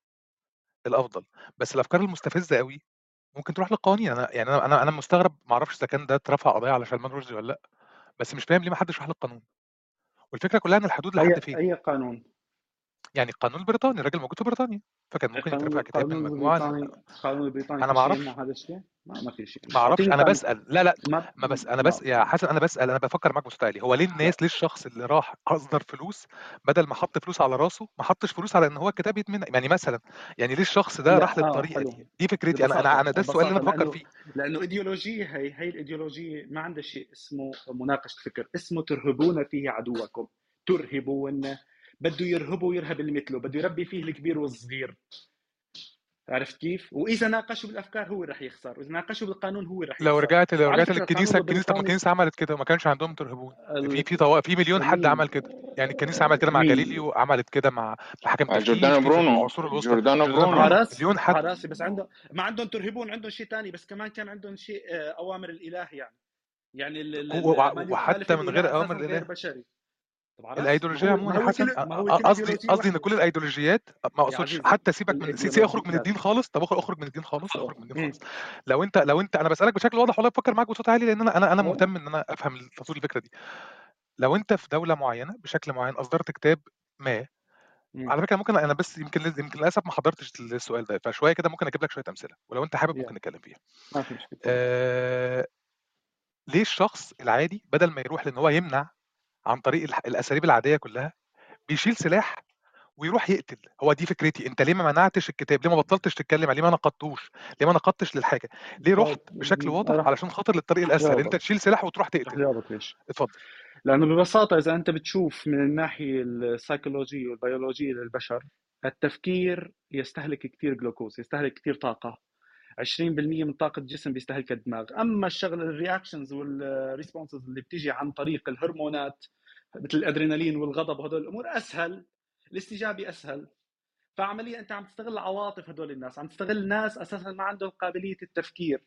الأفضل. بس الأفكار المستفزة قوي ممكن تروح للقوانين. أنا يعني أنا أنا أنا مستغرب ما أعرفش إذا كان ده اترفع قضية على سلمان رشدي ولا لأ بس مش فاهم ليه ما حدش راح للقانون. والفكرة كلها إن الحدود لحد فين؟ أي قانون؟ يعني القانون البريطاني الراجل موجود في بريطانيا فكان ممكن القانون يترفع كتاب من البريطاني القانون البريطاني أنا في ما شيء يمنع هذا الشيء؟ ما ما في شيء. ما أعرفش أنا بسأل. لا لا ما ما بس أنا بس يا حسن أنا بسأل أنا بفكر معاك عالي هو ليه الناس ليه الشخص اللي راح اصدر فلوس بدل ما حط فلوس على راسه ما حطش فلوس على إن هو الكتاب يتمنع يعني مثلا يعني ليه الشخص ده راح آه للطريقه دي دي فكرتي. أنا أنا أنا ده السؤال اللي أنا بفكر فيه. لأنه إيديولوجية هي هي الإيديولوجية ما عندها شيء اسمه مناقشة فكر. اسمه ترهبون فيه عدوكم. ترهبون. بده يرهبه يرهب اللي مثله. بده يربي فيه الكبير والصغير. عرفت كيف؟ وإذا ناقشوا بالأفكار هو رح يخسر وإذا ناقشوا بالقانون هو رح لو يخسر. رجعت لو رجعت للكنيسه الكنيسه طب ما الكنيسة عملت كده وما كانش عندهم ترهبون. في ال- في طوا... في مليون حد عمل كده. يعني الكنيسة عملت كده مع جاليليو عملت كده مع تفتيش جوردانو برونو. العصور الوسطى. جوردانو برونو. راسي مليون حد. راسي بس عندهم ما عندهم ترهبون عندهم شيء ثاني بس كمان كان عندهم شيء آه، أوامر الإله يعني. يعني ال- وحتى من غير أوامر الإله. بشري. طب الأيديولوجية عموما ما يا حسن قصدي قصدي إن كل الأيديولوجيات ما أقصدش عزيزي حتى سيبك من سي سي أخرج من الدين خالص طب أخرج من الدين خالص أخرج من الدين. خالص لو أنت لو أنت أنا بسألك بشكل واضح والله بفكر معاك بصوت عالي لأن أنا أنا أنا؟ مهتم إن أنا أفهم تفاصيل الفكرة دي لو أنت في دولة معينة بشكل معين أصدرت كتاب ما. على فكرة ممكن أنا بس يمكن يمكن للأسف ما حضرتش السؤال ده فشوية كده ممكن أجيب لك شوية أمثلة ولو أنت حابب ممكن نتكلم فيها ما في مشكلة تفضل آه... ليه الشخص العادي بدل ما يروح لأن هو يمنع عن طريق الح- الأساليب العادية كلها بيشيل سلاح ويروح يقتل. هو دي فكرتي. أنت ليه ما منعتش الكتاب؟ ليه ما بطلتش تتكلم؟ ليه ما نقدتوش ليه ما نقدتش للحاجة؟ ليه طيب رحت بشكل واضح علشان خاطر للطريق الأسهل؟ أنت تشيل سلاح وتروح تقتل. اتفضل. لأنه ببساطة إذا أنت بتشوف من الناحية السيكولوجيه والبيولوجية للبشر التفكير يستهلك كثير جلوكوز يستهلك كثير طاقة. 20% من طاقة الجسم بيستهلكها الدماغ. أما الشغله ال reactions وال responses اللي بتيجي عن طريق الهرمونات مثل الأدرينالين والغضب وهدول الأمور أسهل الاستجابة أسهل. فعمليا أنت عم تستغل عواطف هدول الناس عم تستغل ناس أساسا ما عندهم قابلية التفكير.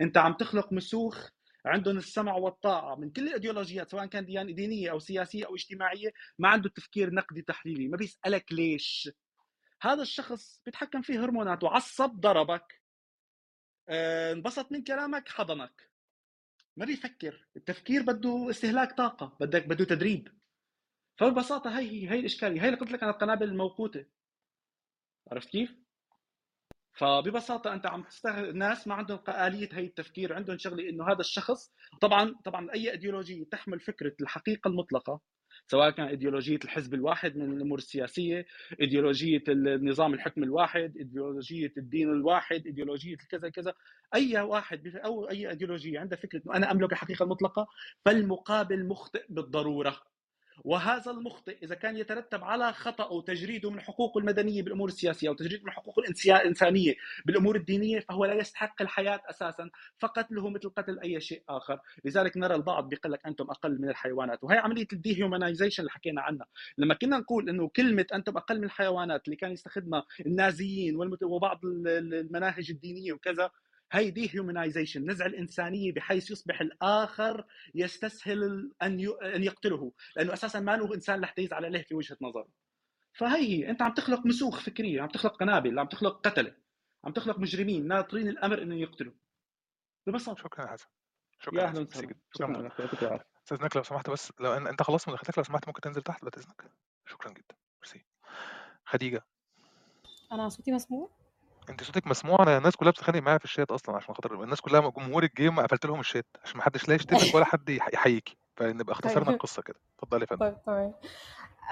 أنت عم تخلق مسوخ عندهم السمع والطاعه من كل الأيديولوجيات سواء كان دينية أو سياسية أو اجتماعية ما عنده تفكير نقدي تحليلي ما بيسألك ليش. هذا الشخص بيتحكم فيه هرمونات وعصب ضربك. انبسط من كلامك حضنك. ما بيفكر التفكير بده استهلاك طاقة بدك بده تدريب. فببساطة هي هي هي الإشكالية. هي اللي قلت لك أنا القنابل الموقوتة. عرفت كيف؟ فببساطة أنت عم تستغل الناس ما عندهم آلية هي التفكير عندهم شغلة إنه هذا الشخص طبعا طبعا أي إيديولوجية تحمل فكرة الحقيقة المطلقة سواء كان إيديولوجية الحزب الواحد من الأمور السياسية، إيديولوجية النظام الحكم الواحد، إيديولوجية الدين الواحد، إيديولوجية كذا كذا، أي واحد أو أي إيديولوجية عندها فكرة إنه أنا املك الحقيقة المطلقه فالمقابل مخطئ بالضرورة. وهذا المخطئ إذا كان يترتب على خطأ وتجريده من حقوقه المدنية بالأمور السياسية أو تجريده من حقوقه الإنسانية بالأمور الدينية فهو لا يستحق الحياة أساسا فقتله مثل قتل أي شيء آخر. لذلك نرى البعض بيقول لك أنتم أقل من الحيوانات. وهي عملية الديهيومنايزيشن اللي حكينا عنها. لما كنا نقول إنه كلمة أنتم أقل من الحيوانات اللي كان يستخدمها النازيين وبعض المناهج الدينية وكذا هي دي هيومنايزيشن نزع الإنسانية بحيث يصبح الآخر يستسهل أن أن يقتله لأنه أساسا ما له إنسان لحتى يزعل عليه في وجهة نظره فهي أنت عم تخلق مسوخ فكرية عم تخلق قنابل عم تخلق قتلة عم تخلق مجرمين ناطرين الأمر إنه يقتلوا. ببساطة. شكرا يا حسن. شكرا يا أهلا وسهلا. شكرا شكرا استاذنك لو سمحت بس لو أنت خلصت مداخلتك لو سمحت ممكن تنزل تحت بعد اذنك شكرا جدا. ميرسي. خديجة. أنا صوتي مسموع؟ أنت صوتك مسموع أنا الناس كلها بتتخانق معايا في الشات أصلا عشان خاطر الناس كلها جمهور الجيم قفلت لهم الشات عشان ما حدش لا يشتمك ولا حد يحييكي. فنبقى اختصرنا طيب. القصة كده. اتفضلي يا فندم. طيب تمام.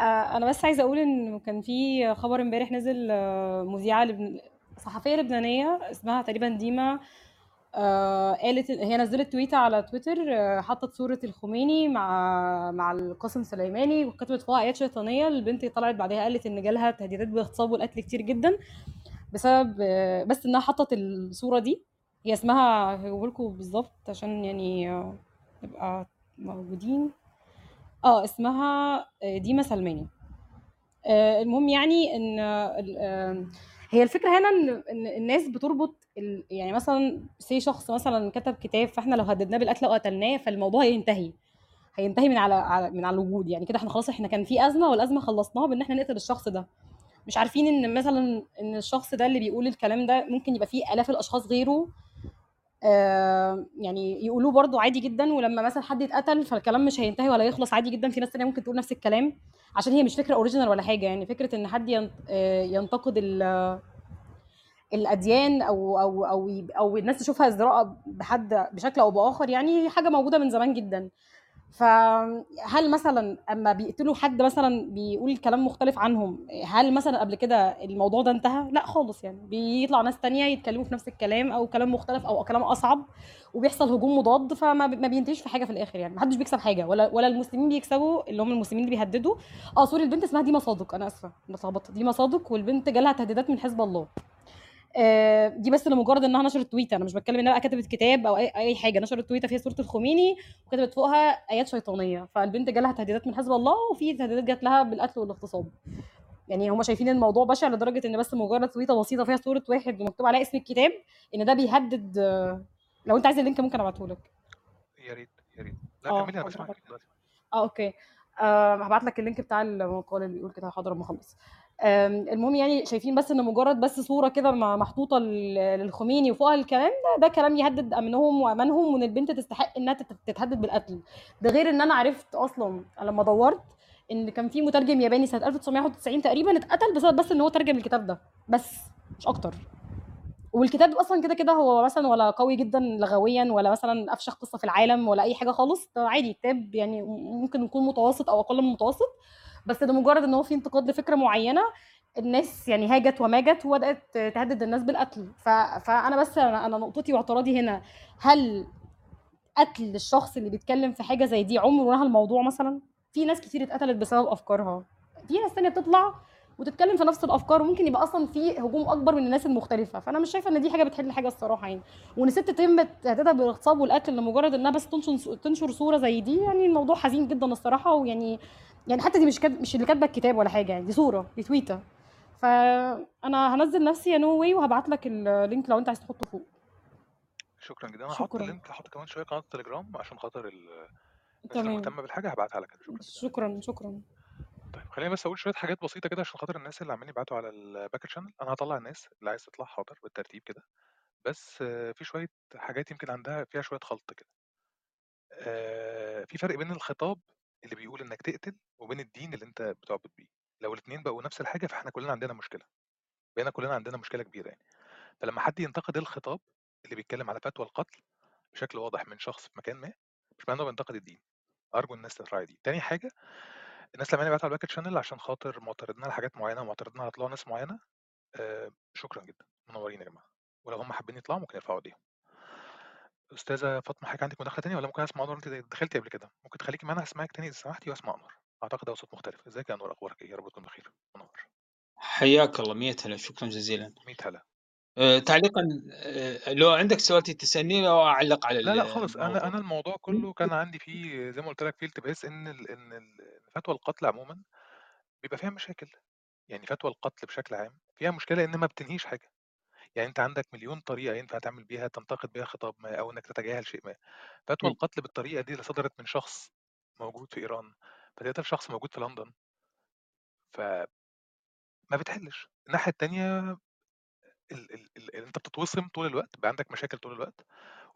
آه، أنا بس عايزة أقول إن كان في خبر إمبارح نزل آه، مذيعة لبن... صحفية لبنانية اسمها تقريبا ديما آه، قالت هي نزلت تويته على تويتر آه، حطت صورة الخميني مع مع القاسم سليماني وكتبت فوقها آيات شيطانية. البنت طلعت بعدها قالت إن جالها تهديدات باغتصاب والقتل كتير جدا. بسبب بس إنها حطت الصورة دي. هي اسمها هقولكوا بالظبط عشان يعني نبقى موجودين. آه اسمها آه، ديما سلماني. آه، المهم يعني إن آه، هي الفكرة هنا إن الناس بتربط يعني مثلا سي شخص مثلا كتب كتاب فإحنا لو هددناه بالقتل أو قتلناه فالموضوع هينتهي. هينتهي من على- من على الوجود. يعني كده إحنا خلاص إحنا كان في أزمة والأزمة خلصناها بإن إحنا نقتل الشخص ده. مش عارفين إن مثلا إن الشخص ده اللي بيقول الكلام ده ممكن يبقى فيه آلاف الأشخاص غيره آه يعني يقولوه برضو عادي جدا ولما مثلا حد يتقتل فالكلام مش هينتهي ولا يخلص عادي جدا. في ناس تانية ممكن تقول نفس الكلام عشان هي مش فكرة اوريجينال ولا حاجة. يعني فكرة إن حد آه، ينتقد ال- الأديان أو أو أو أو الناس تشوفها ازدراء بحد بشكل أو بآخر يعني حاجة موجودة من زمان جدا. فهل مثلا أما بيقتلوا حد مثلا بيقول كلام مختلف عنهم هل مثلا قبل كده الموضوع ده انتهى؟ لا خالص يعني. بيطلع ناس تانية يتكلموا في نفس الكلام أو كلام مختلف أو كلام أصعب وبيحصل هجوم مضاد فما ما بينتهيش في حاجة في الآخر يعني. محدش بيكسب حاجة ولا ولا المسلمين بيكسبوا اللي هم المسلمين اللي بيهددوا. آه سوري البنت اسمها ديما صادق أنا آسفة اتلخبطت ديما صادق والبنت جالها تهديدات من حزب الله. دي بس لمجرد إنها نشرت تويته أنا مش بتكلم انها بقى كتبت كتاب أو اي أي حاجة. نشرت تويته فيها صورة الخميني وكتبت فوقها آيات شيطانية. فالبنت جالها تهديدات من حزب الله وفي تهديدات جات لها بالقتل والاغتصاب. يعني هم شايفين الموضوع بشع لدرجة إن بس مجرد تويتة بسيطة فيها صورة واحد ومكتوب عليها اسم الكتاب إن ده بيهدد. آه، لو أنت عايز ال link ممكن أبعته لك. يا ريت يا ريت. لا آه كملي أنا آه أوكي. آه هبعت لك ال link بتاع المقال اللي بيقول كده. حاضر أما أخلص. المهم يعني شايفين بس ان مجرد بس صورة كده محطوطة لل- للخميني وفوقها الكلام ده ده كلام يهدد أمنهم وأمانهم وإن البنت تستحق إنها تت- تتهدد بالقتل. ده غير إن أنا عرفت أصلا لما دورت إن كان في مترجم ياباني سنة 1991 تقريبا اتقتل بسبب بس إن هو ترجم الكتاب ده. بس مش أكتر. والكتاب أصلا كده كده هو مثلا ولا قوي جدا لغويا ولا مثلا أفشخ قصة في العالم ولا أي حاجة خالص ده عادي كتاب يعني ممكن يكون متوسط أو أقل من المتوسط. بس ده مجرد إن هو في انتقاد لفكرة معينة الناس يعني هاجت وماجت وبدأت تهدد الناس بالقتل. ف... فأنا بس أنا نقطتي واعتراضي هنا هل قتل الشخص اللي بيتكلم في حاجة زي دي عمره نهى الموضوع مثلا؟ في ناس كتير اتقتلت بسبب أفكارها. في ناس تانية بتطلع وتتكلم في نفس الأفكار وممكن يبقى أصلا في هجوم أكبر من الناس المختلفة. فأنا مش شايفة إن دي حاجة بتحل حاجة الصراحة يعني. وإن ست تتم تهديدها بالاغتصاب والقتل لمجرد إنها بس تنشر تنشر صورة زي دي يعني الموضوع حزين جدا الصراحة. ويعني يعني حتى دي مش كد... مش اللي كاتبة الكتاب ولا حاجة يعني دي صورة دي تويته فانا هنزل نفسي you know why وهبعت لك ال link لو أنت عايز تحطه فوق. شكرا جدا. أنا هحط شكرا. ال link هحط كمان شوية قناة التليجرام عشان خاطر ال- الناس تمام. المهتمه بالحاجة هبعتها لك. شكرا شكرا شكرا. طيب خليني بس أقول شوية حاجات بسيطة كده عشان خاطر الناس اللي عمالين يبعتوا على ال back channel أنا هطلع الناس اللي عايز تطلع حاضر بالترتيب كده. بس في شوية حاجات يمكن عندها فيها شوية خلط كده. آه، في فرق بين الخطاب اللي بيقول إنك تقتل وبين الدين اللي أنت بتعبد بيه. لو الاثنين بقوا نفس الحاجة فإحنا كلنا عندنا مشكلة. بقينا كلنا عندنا مشكلة كبيرة يعني. فلما حد ينتقد الخطاب اللي بيتكلم على فتوى القتل بشكل واضح من شخص في مكان ما مش معناه بينتقد الدين. أرجو الناس تراعي دي. تاني حاجة الناس لما بعتوا على ال back channel عشان خاطر معترضين على حاجات معينة ومعترضين على طلوع ناس معينة آه شكرا جدا. منورين يا جماعة. ولو هم حابين يطلعوا ممكن يرفعوا إيديهم. أستاذة فاطمة حضرتك عندك مداخلة تانية ولا ممكن أسمع أنور؟ أنت دخلتي قبل كده. ممكن تخليكي معانا هسمعك تاني إذا سمحتي وأسمع أنور. أعتقد ده صوت مختلف. ازيك يا انور أخبارك إيه؟ يا رب تكون بخير. انور حياك الله. مية هلا. شكرا جزيلا. 100 هلا. أه تعليقا أه لو عندك سؤال تسألني أو أعلق على لا لا خالص. أنا الموضوع. أنا الموضوع كله كان عندي فيه زي ما قلت لك فيه التباس ال إن ال- فتوى القتل عموما بيبقى فيها مشاكل. يعني فتوى القتل بشكل عام فيها مشكلة إن ما بتنهيش حاجة. يعني أنت عندك مليون طريقة ينفع تعمل بيها تنتقد بيها خطاب ما أو إنك تتجاهل شيء ما. فتوى. القتل بالطريقة دي اللي صدرت من شخص موجود في إيران. فتقتل شخص موجود في لندن. فما بتحلش. الناحية التانية ال ال ال أنت بتتوصم طول الوقت بقى عندك مشاكل طول الوقت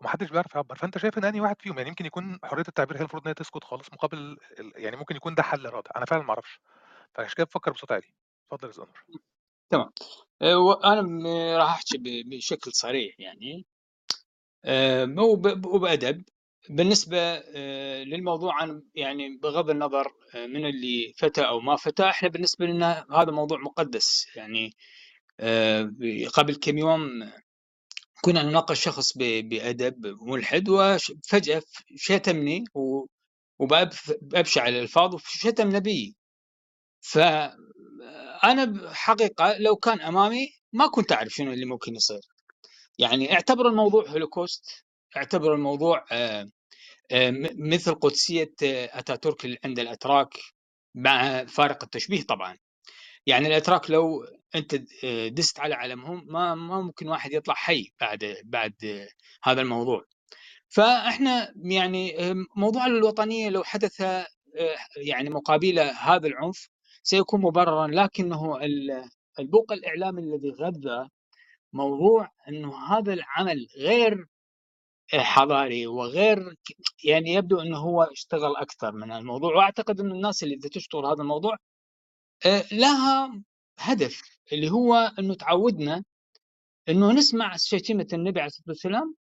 ومحدش بيعرف يعبر. فأنت شايف إن أنهي واحد فيهم؟ يعني يمكن يكون حرية التعبير هي المفروض إن هي تسكت خالص مقابل ال- يعني ممكن يكون ده حل رادع. أنا فعلا ما أعرفش. فعشان كده بفكر بصوت عالي. اتفضل يا أنور. تمام. وأنا م- راح أحكي بشكل صريح يعني. أه وب- وبادب بالنسبة أه للموضوع عن يعني بغض النظر أه من اللي فتى أو ما فتى إحنا بالنسبة لنا هذا موضوع مقدس. يعني أه قبل كم يوم كنا نناقش شخص ب- بأدب ملحد وفجأة شتمني وبأبشع الألفاظ وشتم نبيي. فأنا حقيقة لو كان أمامي ما كنت أعرف شنو اللي ممكن يصير. يعني اعتبر الموضوع هولوكوست اعتبر الموضوع آه، آه، مثل قدسية آه، أتاتورك عند الأتراك مع فارق التشبيه طبعا. يعني الأتراك لو أنت آه، دست على علمهم ما ما ممكن واحد يطلع حي بعد بعد آه، هذا الموضوع. فإحنا يعني آه، موضوع الوطنية لو حدث آه، يعني مقابل هذا العنف سيكون مبررا لكنه ال- البوق الإعلامي الذي غذى موضوع إنه هذا العمل غير حضاري وغير يعني يبدو إنه هو اشتغل أكثر من الموضوع وأعتقد إنه الناس اللي تشتغل هذا الموضوع لها هدف اللي هو إنه تعودنا إنه نسمع شتيمة النبي عليه الصلاة والسلام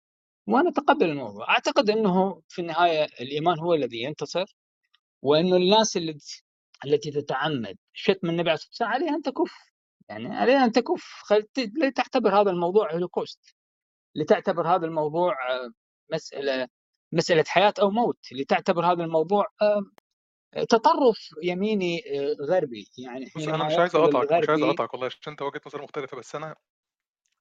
ونتقبل الموضوع. أعتقد إنه في النهاية الإيمان هو الذي ينتصر وإنه الناس اللي التي تتعمد شتم النبي عليه الصلاة والسلام عليها أن تكف يعني عليها أن تكف لا تعتبر هذا الموضوع هولوكوست. لتعتبر هذا الموضوع آه، مسألة مسألة حياة أو موت لتعتبر هذا الموضوع آه، تطرف يميني آه، غربي. يعني حينما أنا مش عايز يقول اقطعك مش عايز اقطعك والله عشان أنت وجهة نظر مختلفة بس أنا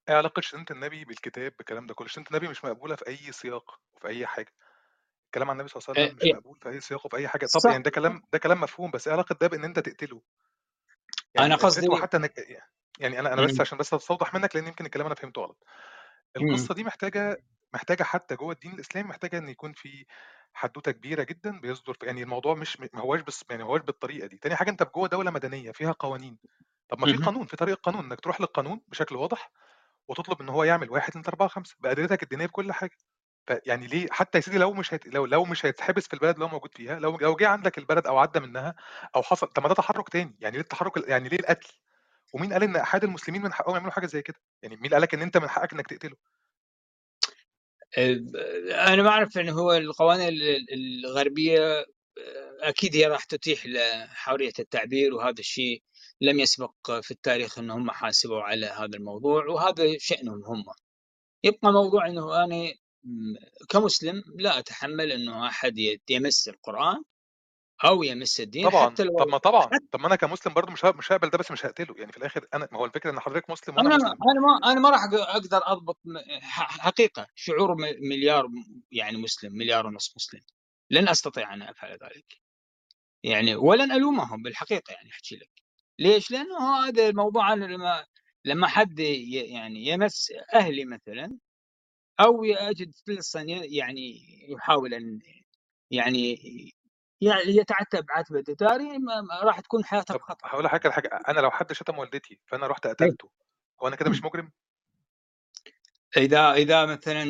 إيه علاقه شتيمه النبي بالكتاب بالكلام ده كله. شتيمه النبي مش مقبوله في أي سياق وفي أي حاجة. الكلام عن النبي صلى الله عليه وسلم مش مقبول في أي سياق وفي أي حاجة. طب صح. يعني ده كلام ده كلام مفهوم بس إيه علاقة ده بإن أنت تقتله؟ أنا يعني قصدي الفتوى حتى إنك يعني أنا أنا بس مم. عشان بس استوضح منك لأن يمكن الكلام أنا فهمته غلط. مم. القصة دي محتاجة محتاجة حتى جوه الدين الإسلامي محتاجة إن يكون في حدوتة كبيرة جدا بيصدر يعني الموضوع مش ما هواش بس يعني ما هواش بالطريقة دي. تاني حاجة أنت في جوه دولة مدنية فيها قوانين. طب ما في. قانون في طريق قانون إنك تروح للقانون بشكل واضح وتطلب إن هو يعمل واحد اتنين أربعة خمسة بادلتك الدينية بكل حاجة. فيعني ليه؟ حتى يا سيدي لو مش هيت... لو لو مش هيتحبس في البلد اللي هو موجود فيها لو لو جه عندك البلد أو عدى منها أو حصل طب ما ده تحرك تاني. يعني ليه التحرك ال- يعني ليه القتل؟ ومين قال إن أحد المسلمين من حقهم يعملوا حاجة زي كده؟ يعني مين قال لك إن أنت من حقك إنك تقتله؟ أنا ما اعرف انه هو القوانين ال- الغربية أكيد هي راح تتيح ل- حريه التعبير وهذا الشيء. لم يسبق في التاريخ إن هم حاسبوا على هذا الموضوع وهذا شأنهم هم. يبقى موضوع إنه أنا كمسلم لا أتحمل إنه أحد يمس القرآن. أو يمس الدين طبعا. حتى لو طب ما طبعا. حتى طب ما أنا كمسلم برضو مش مش هقبل ده بس مش هقتله. يعني في الآخر أنا ما هو الفكرة إن حضرتك مسلم وأنا أنا مسلم. أنا ما أنا ما راح أقدر أضبط حقيقة شعور مليار يعني مسلم مليار ونص مسلم. لن أستطيع أن أفعل ذلك. يعني ولن ألومهم بالحقيقة يعني أحكي لك. ليش؟ لأنه هذا الموضوع أنا لما لما حد يعني يمس أهلي مثلا أو يجد لصا ي- يعني يحاول أن يعني يعني يتعتب عتبة ما راح تكون حياته طب بخطر هقول لك حاجة حاجة أنا لو حد شتم والدتي فأنا رحت قتلته هو أنا كده مش مجرم؟ إذا إذا مثلا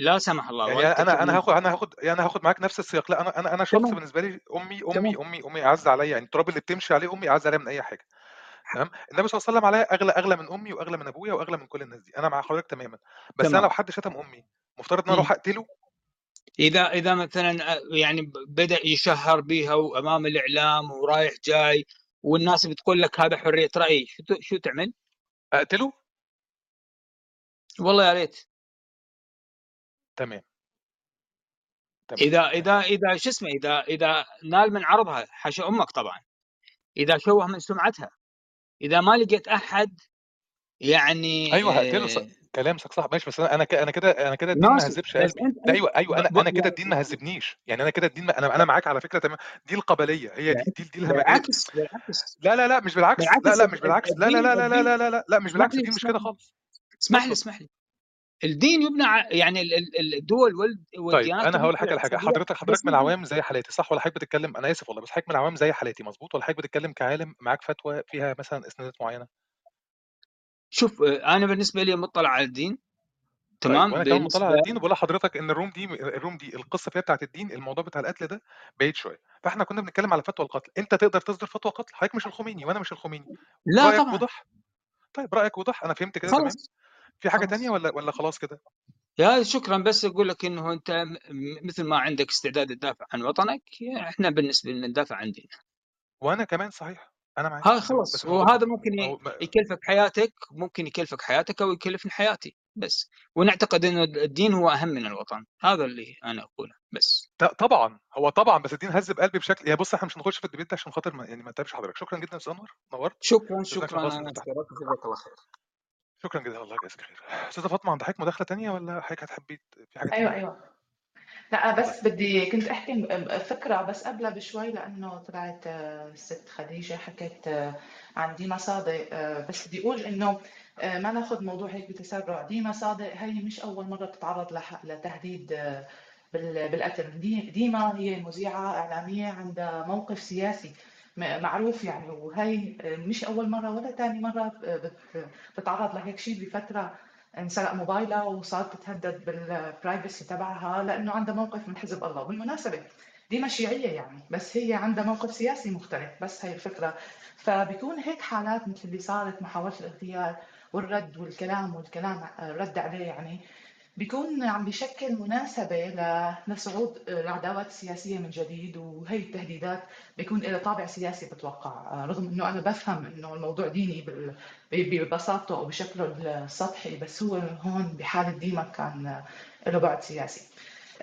لا سمح الله يعني أنا أنا هاخد أنا هاخد يعني هاخد معاك نفس السياق لا أنا أنا أنا شخص تمام. بالنسبة لي أمي أمي تمام. أمي أمي أعز عليا يعني التراب اللي بتمشي عليه أمي أعز عليا من أي حاجة تمام؟ النبي صلى الله عليه وسلم عليا أغلى أغلى من أمي وأغلى من أبويا وأغلى من كل الناس دي أنا مع حضرتك تماما بس أنا تمام. لو حد شتم أمي مفترض إن أنا. أروح أقتله؟ إذا إذا مثلا آه، يعني بدأ يشهر بها وامام الإعلام ورايح جاي والناس بتقول لك هذا حرية رأي شو شو تعمل؟ أقتله؟ والله يا ريت. تمام. تمام. إذا إذا إذا شو اسمه إذا إذا نال من عرضها حاشا أمك طبعا. إذا شوه من سمعتها. إذا ما لقيت أحد يعني أيوه هقتله كلامك صح ماشي بس أنا أنا أنا كده أنا كده الدين ما هذبش قلبي. أنت أيوه أيوه أنا ب- أنا كده يعني الدين ما هذبنيش يعني أنا كده الدين ما... أنا أنا معاك على فكرة تمام. دي القبليه هي دي دي, دي بالعكس بالعكس. لا لا لا مش بالعكس. لا لا مش بالعكس. لا لا لا لا لا لا لا لا, لا مش بالعكس. الدين مش كده خالص. اسمح لي اسمح لي. الدين يبنى يعني ال- ال- الدول طيب والديانات أنا تبنى هقول حاجة اساسيات حضرتك حضرتك من بسيطه العوام زي حالاتي صح ولا حضرتك بتتكلم أنا آسف والله بس حضرتك من العوام زي حالاتي مظبوط؟ ولا حضرتك بتتكلم كعالم معاك فتوى فيها مثلا إسنادات معينة؟ شوف آه، أنا بالنسبة لي مطلع على الدين طيب تمام؟ وأنا كمان مطلع على الدين وبقول لحضرتك إن الروم دي الروم دي القصة فيها بتاعت الدين الموضوع بتاع القتل ده بعيد شوية. فإحنا كنا بنتكلم على فتوى القتل. أنت تقدر تصدر فتوى قتل؟ حضرتك مش الخميني وأنا مش الخميني. لا رأيك طبعا. وضح طيب رأيك وضح أنا فهمت كده تمام؟ في حاجة تانية خلاص ولا ولا خلاص كده؟ يا شكرا بس أقول لك إنه أنت مثل ما عندك استعداد تدافع عن وطنك إحنا بالنسبة لنا ندافع عن ديننا. وأنا كمان صحيح. أنا معاك هاي تمام خلاص. بس وهذا ممكن يكلفك حياتك ممكن يكلفك حياتك أو يكلفني حياتي. بس. ونعتقد إنه الدين هو أهم من الوطن. هذا اللي أنا أقوله. بس. طبعا. هو طبعا بس الدين هذب قلبي بشكل يا بص إحنا مش هنخش في الديبيت ده عشان خاطر ما يعني ما تعبش حضرتك. شكرا جدا يا أستاذ انور نورت شكرا شكرا. أنا جزاك الله خير. شكرا جدا. الله يجزاك خير. أستاذة فاطمة عندك حضرتك مداخلة تانية ولا حضرتك هتحبي في حاجة أيوه تانية أيوه. لا بس بدي كنت أحكي فكرة بس قبلها بشوي لأنه طلعت آه، الست خديجة حكت آه، عن ديما صادق آه، بس بدي أقول إنه ما ناخذ موضوع هيك بتسرع. ديما صادق هي مش أول مرة بتتعرض لتهديد بال- بالقتل. دي- ديما هي مذيعة إعلامية عندها موقف سياسي معروف يعني. وهي مش أول مرة ولا ثاني مرة بت- بتتعرض لهيك شيء بفترة انسرق موبايلها وصارت تتهدد بالبرايفسي تبعها لأنه عندها موقف من حزب الله بالمناسبة. ديما شيعيه يعني بس هي عندها موقف سياسي مختلف بس هي الفكرة. فبيكون هيك حالات مثل اللي صارت محاولة الاغتيال والرد والكلام والكلام الرد عليه يعني. بيكون عم بيشكل مناسبة لصعود العداوات السياسية من جديد وهي التهديدات بيكون لها طابع سياسي بتوقع. رغم إنه أنا بفهم إنه الموضوع ديني ببساطته أو بشكله السطحي بس هو هون بحالة ديما كان له بعد سياسي.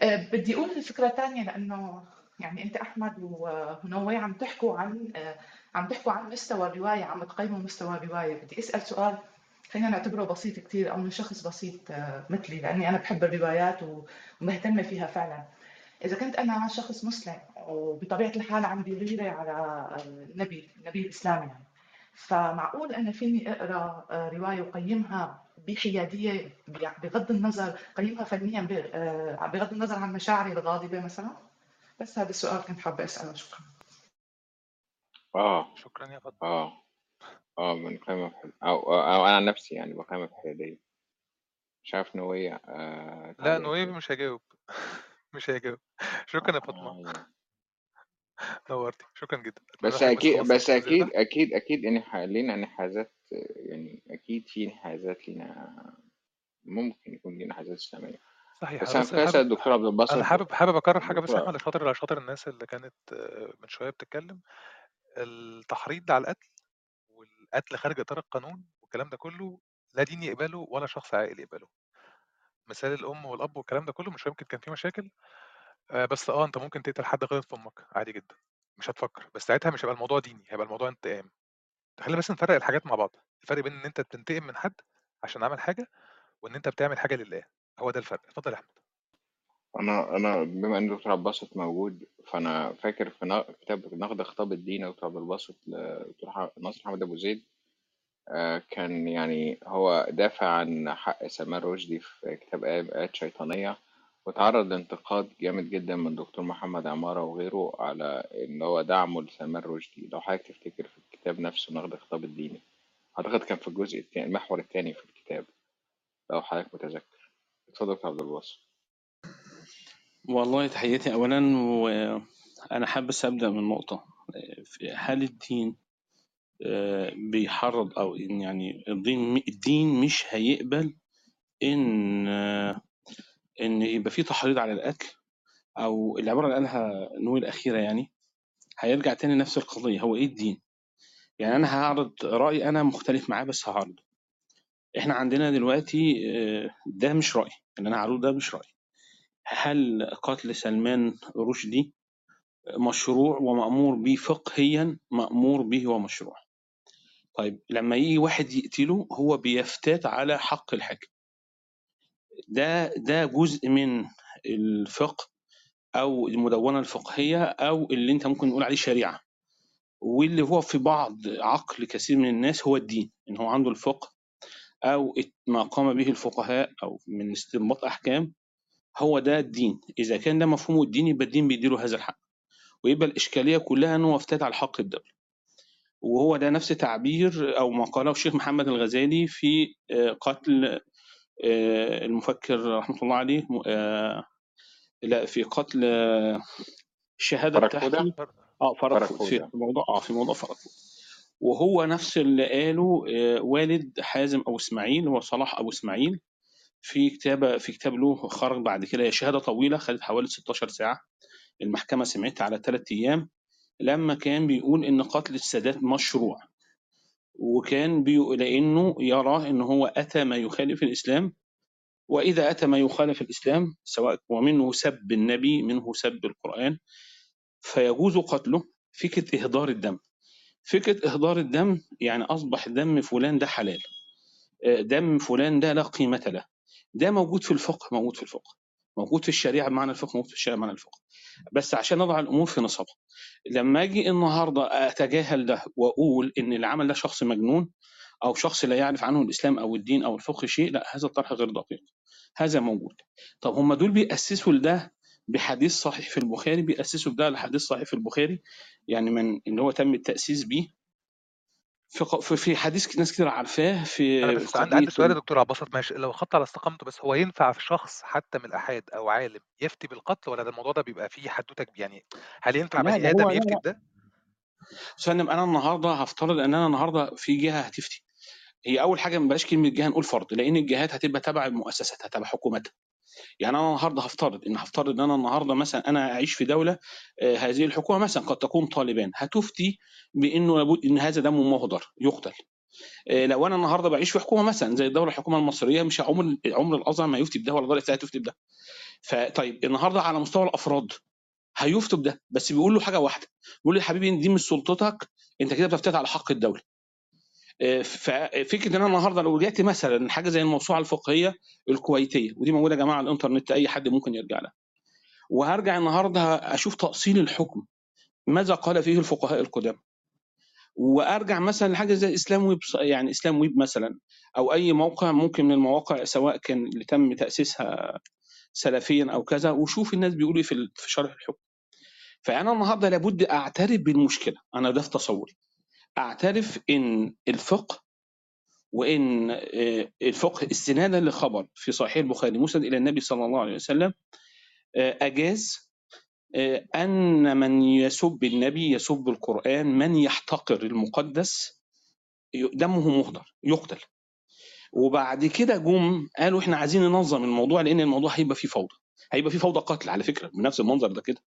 بدي أقول الفكرة الثانية لأنه يعني أنت أحمد ونوي عم تحكوا عن عم تحكوا عن مستوى الرواية عم تقيموا مستوى الرواية. بدي أسأل سؤال خلينا نعتبره بسيط كتير أو من شخص بسيط آه، مثلي لأني أنا بحب الروايات ومهتمه فيها فعلا. إذا كنت أنا شخص مسلم وبطبيعة الحال عندي غيرة على النبي النبي الإسلامي يعني فمعقول أنا فيني أقرأ آه، رواية وقيمها بحيادية بغض النظر قيمها فنيا آه، بغض النظر عن مشاعري الغاضبة مثلا؟ بس هذا السؤال كنت حابة أسأله. شكرا. آه. شكرا يا فاطمه آه. آه بنقيمها بحد أو, أو, أو أنا عن نفسي يعني بقيمها بحيادية مش عارف نوية آه لا نويب إيه؟ مش هجاوب مش هجاوب شكرا يا فاطمة. آه نورتي. شكرا جدا. بس أكيد بس ده أكيد أكيد أكيد إن لينا انحازات يعني أكيد في انحازات لينا ممكن يكون لينا انحازات إسلامية. صحيح. بس أنا أنا بس كنت أسأل حابب الدكتور عبد أنا الباسط حابب حابب أكرر حاجة بس يا احمد لشاطر لشاطر الناس اللي كانت آه، من شوية بتتكلم. التحريض على القتل والقتل خارج إطار القانون والكلام ده كله لا دين يقبله ولا شخص عاقل يقبله. مثال الأم والأب والكلام ده كله مش يمكن كان فيه مشاكل آه، بس آه أنت ممكن تقتل حد غلط في أمك عادي جدا مش هتفكر بس ساعتها مش هيبقى الموضوع ديني هيبقى الموضوع انتقام. خلينا بس نفرق الحاجات مع بعض الفرق بين إن أنت بتنتقم من حد عشان عمل حاجة وإن أنت بتعمل حاجة لله هو ده الفرق. اتفضل يا أحمد. أنا أنا بما إن دكتور عبد الباسط موجود فأنا فاكر في كتاب نقد خطاب الدين دكتور عبد الباسط لدكتور ناصر محمد أبو زيد آه، كان يعني هو دافع عن حق سلمان رشدي في كتاب آيات شيطانية وتعرض لانتقاد جامد جدا من دكتور محمد عمارة وغيره على إن هو دعمه لسلمان رشدي. لو حضرتك تفتكر في الكتاب نفسه نقد الخطاب الديني أعتقد كان في الجزء الثاني المحور الثاني في الكتاب لو حضرتك متذكر. اتفضل دكتور عبد الباسط. والله تحياتي أولا وأنا حابب بس أبدأ من نقطة. في هل الدين آه، بيحرض أو إن يعني الدين الدين مش هيقبل إن آه، إن يبقى في تحريض على القتل أو العبارة اللي قالها نوي الأخيرة يعني هيرجع تاني نفس القضية. هو إيه الدين؟ يعني أنا هعرض رأي أنا مختلف معاه بس هعرضه. إحنا عندنا دلوقتي آه، ده مش رأي. اللي أنا هعرضه ده مش رأي. هل قتل سلمان رشدي مشروع ومأمور به فقهيا؟ مأمور به ومشروع. طيب لما يجي واحد يقتله هو بيفتات على حق الحاكم. ده ده جزء من الفقه أو المدونة الفقهية أو اللي أنت ممكن نقول عليه شريعة. واللي هو في بعض عقل كثير من الناس هو الدين إن هو عنده الفقه أو ما قام به الفقهاء أو من استنباط أحكام هو ده الدين. إذا كان ده مفهومه الدين يبقى الدين بيديله هذا الحق. ويبقى الإشكالية كلها إنه افتات على حق الدولة. وهو ده نفس تعبير أو ما قاله الشيخ محمد الغزالي في آه، قتل آه، المفكر رحمة الله عليه آه، لا في قتل الشهاده بتاعته آه فرق في موضوع آه في موضوع فرق وهو نفس اللي قاله والد حازم أبو إسماعيل هو صلاح أبو إسماعيل. في كتابه في كتاب له خرج بعد كده هي شهادة طويلة خدت حوالي 16 ساعة. المحكمة سمعتها على ثلاث أيام. لما كان بيقول إن قتل السادات مشروع وكان بيقول لأنه يرى إن هو أتى ما يخالف الإسلام. وإذا أتى ما يخالف الإسلام سواء ومنه سب النبي منه سب القرآن فيجوز قتله. فكرة إهدار الدم فكرة إهدار الدم يعني أصبح دم فلان ده حلال آه، دم فلان ده لا قيمة له. ده موجود في الفقه موجود في الفقه. موجود في الشريعة بمعنى الفقه موجود في الشريعة بمعنى الفقه. بس عشان نضع الأمور في نصابها لما أجي النهارده أتجاهل ده وأقول إن اللي عمل ده شخص مجنون أو شخص لا يعرف عنه الإسلام أو الدين أو الفقه شيء لا هذا الطرح غير دقيق. هذا موجود. طب هم دول بيأسسوا لده بحديث صحيح في البخاري؟ بيأسسوا ده لحديث صحيح في البخاري؟ يعني من اللي هو تم التأسيس بيه؟ في في- حديث ناس كتير عارفاه في أنا بس عندي قضية عندي سؤال يا دكتور عباسط ماشي لو خدت على استقامته بس هو ينفع في شخص حتى من الأحاد أو عالم يفتي بالقتل ولا ده الموضوع ده بيبقى فيه حدوتة؟ يعني هل ينفع لا بني آدم هو لا يفتي لا بده؟ سلم أنا النهارده هفترض إن أنا النهارده في جهة هتفتي هي أول حاجة ما بلاش كلمة جهة نقول فرد لأن الجهات هتبقى تبع المؤسسات تبع حكومتها يعني أنا النهارده هفترض ان هفترض إن أنا النهارده مثلا أنا اعيش في دولة آه، هذه الحكومة مثلا قد تكون طالبان هتفتي بإنه لابد إن هذا دم مهدر يقتل. آه، لو أنا النهارده بعيش في حكومة مثلا زي الدولة الحكومة المصرية مش عمر عمر الأزهر ما يفتي بده ولا دوله الاسلام تفتي بده. فطيب النهارده على مستوى الأفراد هيفتوا بده بس بيقول له حاجة واحدة بيقول له يا حبيبي دي مش سلطتك أنت كده بتفتت على حق الدولة. ففكره إن أنا النهارده لو رجعت مثلا حاجة زي الموسوعة الفقهية الكويتية ودي موجودة يا جماعة على الإنترنت أي حد ممكن يرجع لها. وهرجع النهارده أشوف تأصيل الحكم ماذا قال فيه الفقهاء القدامى؟ وأرجع مثلا لحاجة زي إسلام ويب يعني إسلام ويب مثلا أو أي موقع ممكن من المواقع سواء كان اللي تم تأسيسها سلفيا أو كذا وشوف الناس بيقولوا إيه في شرح الحكم. فأنا النهارده لابد أعترف بالمشكلة. أنا ده في تصوري. أعترف إن الفقه وإن آه، الفقه استنادا لخبر في صحيح البخاري مسند إلى النبي صلى الله عليه وسلم آه، أجاز آه، أن من يسب النبي يسب القرآن من يحتقر المقدس دمه مهدر يقتل. وبعد كده جم قالوا إحنا عايزين ننظم الموضوع لأن الموضوع هيبقى فيه فوضى. هيبقى فيه فوضى قتل على فكرة بنفس المنظر ده كده.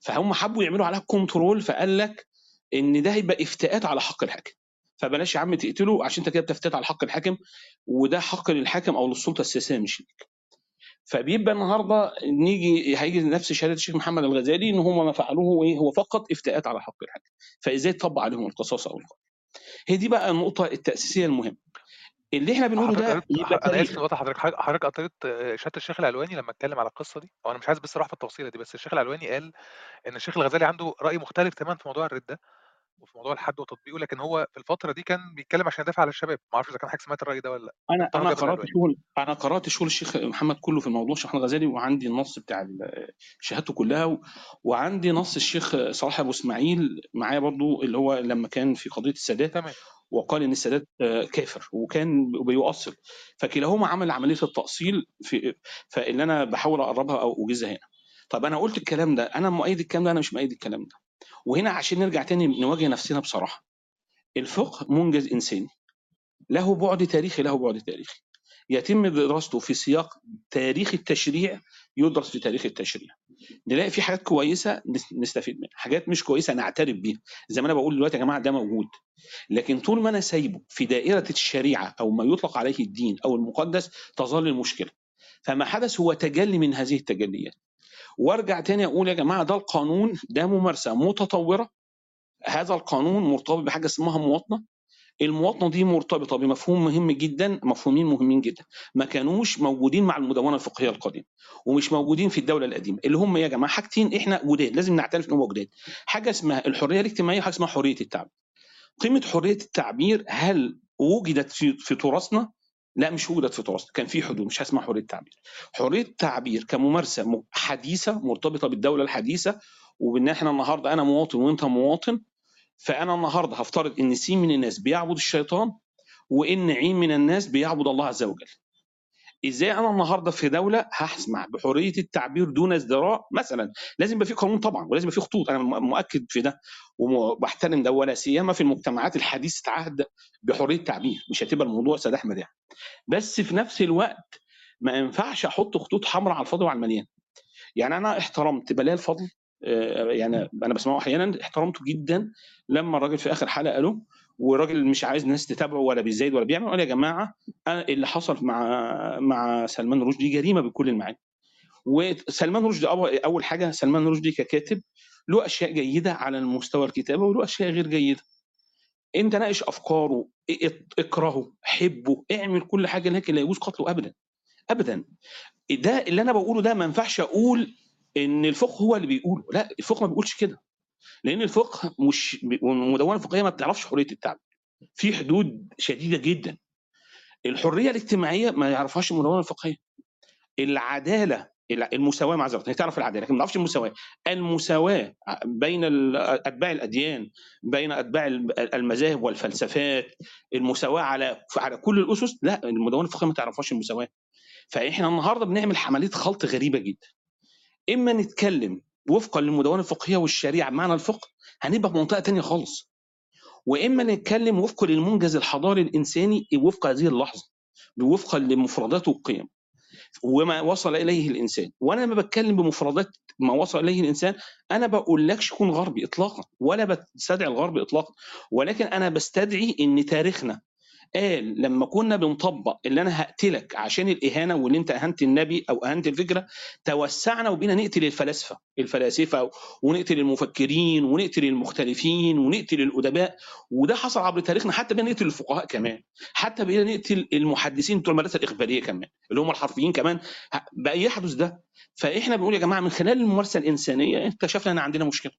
فهم حبوا يعملوا عليها كنترول فقال لك إن ده هيبقى افتاءات على حق الحاكم. فبلاش يا عم تقتله عشان انت كده بتفتات على حق الحاكم وده حق للحاكم أو للسلطة السياسية مش ليك. فبيبقى النهارده نيجي هيجي نفس شهادة الشيخ محمد الغزالي إن هم ما فعلوه إيه هو فقط افتاءات على حق الحاكم. فإزاي تطبق عليهم القصاص أو القتل؟ هي دي بقى النقطة التأسيسية المهمة. اللي إحنا بنقوله ده أنا آسف نقطة حضرتك حضرتك آه، شهادة الشيخ العلواني لما اتكلم على القصة دي. هو أنا مش عايز بس أروح في التفصيله دي بس الشيخ العلواني قال إن الشيخ الغزالي عنده رأي مختلف تماما في موضوع الرده وفي موضوع الحد وتطبيقه لكن هو في الفترة دي كان بيتكلم عشان يدافع على الشباب. ما أعرفش إذا كان حضرتك سمعت الرأي ده ولا لأ. أنا أنا قرأت شغل أنا قرأت شغل الشيخ محمد كله في الموضوع الشيخ الغزالي وعندي النص بتاع شهادته كلها و... وعندي نص الشيخ صلاح أبو إسماعيل معايا برضو اللي هو لما كان في قضية السادات تمام. وقال إن السادات كافر وكان بيؤصل فكلاهما عمل عملية التأصيل في فاللي أنا بحاول أقربها أو أوجزها هنا. طب أنا قلت الكلام ده أنا مؤيد الكلام ده أنا مش مؤيد الكلام ده. وهنا عشان نرجع تاني نواجه نفسنا بصراحة. الفقه منجز إنساني. له بعد تاريخي له بعد تاريخي. يتم دراسته في سياق تاريخ التشريع يدرس في تاريخ التشريع. نلاقي في حاجات كويسة نس- نستفيد منها. حاجات مش كويسة نعترف بيها. زي ما أنا بقول دلوقتي يا جماعة ده موجود. لكن طول ما أنا سايبه في دائرة الشريعة أو ما يطلق عليه الدين أو المقدس تظل المشكلة. فما حدث هو تجلي من هذه التجليات. وارجع تاني أقول يا جماعة ده القانون ده ممارسة متطورة. هذا القانون مرتبط بحاجة اسمها مواطنة. المواطنة دي مرتبطة بمفهوم مهم جدا مفهومين مهمين جدا. ما كانوش موجودين مع المدونة الفقهية القديمة ومش موجودين في الدولة القديمة. اللي هم يا جماعة حاجتين إحنا جداد لازم نعترف ان هم جداد. حاجة اسمها الحرية الاجتماعية وحاجة اسمها حرية التعبير. قيمة حرية التعبير هل وجدت في في تراثنا؟ لا مش وجدت في تراثنا كان في حدود مش اسمها حرية التعبير. حرية التعبير كممارسة حديثة مرتبطة بالدولة الحديثة وبإن إحنا النهارده أنا مواطن وأنت مواطن فأنا النهارده هفترض إن سين من الناس بيعبد الشيطان وإن عين من الناس بيعبد الله عز وجل. إزاي أنا النهارده في دولة هسمح بحرية التعبير دون ازدراء مثلا؟ لازم يبقى في قانون طبعا ولازم يبقى في خطوط. أنا مؤكد في ده. وبحترم ده ولا سيما في المجتمعات الحديثة عهد بحرية التعبير. مش هتبقى الموضوع سداح احمد يعني بس في نفس الوقت ما ينفعش أحط خطوط حمراء على الفاضي وعلى المليان. يعني أنا احترمت بلال فضل آه، يعني أنا بسمعه أحيانا احترمته جدا لما الراجل في آخر حلقة له والراجل مش عايز ناس تتابعه ولا بيزايد ولا بيعمل. قال يا جماعة أنا اللي حصل مع مع سلمان رشدي جريمة بكل المعاني. وسلمان رشدي أول حاجة سلمان رشدي ككاتب له أشياء جيدة على المستوى الكتابة وله أشياء غير جيدة. أنت ناقش أفكاره اكرهه حبه اعمل كل حاجة لكن لا يجوز قتله ابدا. ابدا. ده اللي أنا بقوله ده ما ينفعش أقول إن الفقه هو اللي بيقوله. لا الفقه ما بيقولش كده. لأن الفقه مش والمدونه الفقهية ما بتعرفش حرية التعبير في حدود شديدة جدا. الحرية الاجتماعية ما يعرفهاش المدونة الفقهية. العدالة الع- المساواة معذره هي تعرف العدالة لكن ما تعرفش المساواة. المساواة بين أتباع الأديان بين أتباع ال- المذاهب والفلسفات المساواة على على كل الأسس لا المدونة الفقهية ما تعرفهاش المساواة. فإحنا النهارده بنعمل عمليه خلط غريبة جدا. إما نتكلم وفقا للمدونة الفقهية والشريعة. بمعنى الفقه هنبقى في منطقة تانية خالص. وإما نتكلم وفقا للمنجز الحضاري الإنساني وفق هذه اللحظة وفقا لمفردات والقيم وما وصل إليه الإنسان. وأنا لما بتكلم بمفردات ما وصل إليه الإنسان أنا بقول لكش كون غربي اطلاقا ولا بستدعي الغرب اطلاقا. ولكن أنا بستدعي إن تاريخنا قال لما كنا بنطبق اللي أنا هقتلك عشان الإهانة واللي أنت أهنت النبي أو أهنت الفكرة توسعنا وبينا نقتل الفلاسفة. الفلاسفة ونقتل المفكرين ونقتل المختلفين ونقتل الأدباء. وده حصل عبر تاريخنا حتى بقينا نقتل الفقهاء كمان. حتى بقينا نقتل المحدثين بتوع المدرسة الإخبارية كمان اللي هم الحرفيين كمان. بقى يحدث ده. فإحنا بنقول يا جماعة من خلال الممارسة الإنسانية اكتشفنا إن عندنا مشكلة.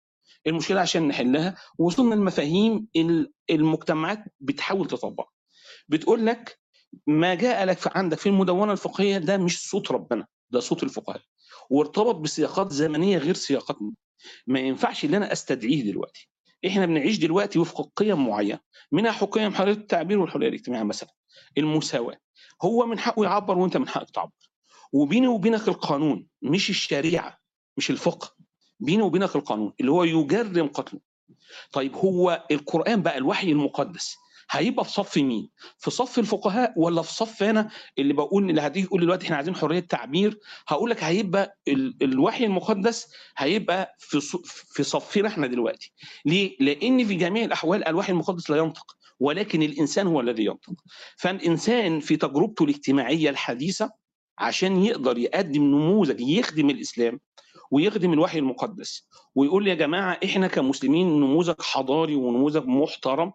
المشكلة عشان نحلها وصلنا لمفاهيم ال- المجتمعات بتحاول تطبقها. بتقول لك ما جاء لك عندك في المدونة الفقهية ده مش صوت ربنا ده صوت الفقهاء. وارتبط بسياقات زمنية غير سياقاتنا ما ينفعش اللي أنا أستدعيه دلوقتي. إحنا بنعيش دلوقتي وفق قيم معينة منها حقيقه حريه التعبير والحرية الاجتماعية مثلا المساواة. هو من حقه يعبر وأنت من حقك تعبر. وبيني وبينك القانون مش الشريعة مش الفقه. بيني وبينك القانون اللي هو يجرم قتله. طيب هو القرآن بقى الوحي المقدس. هيبقى في صف مين؟ في صف الفقهاء ولا في صف أنا اللي بقول اللي هتيجي تقول دلوقتي إحنا عايزين حرية تعبير هقول لك هيبقى ال- الوحي المقدس هيبقى في في صفنا إحنا دلوقتي. ليه؟ لأن في جميع الأحوال الوحي المقدس لا ينطق ولكن الإنسان هو الذي ينطق. فالإنسان في تجربته الاجتماعية الحديثة عشان يقدر يقدم نموذج يخدم الإسلام ويخدم الوحي المقدس ويقول يا جماعة إحنا كمسلمين نموذج حضاري ونموذج محترم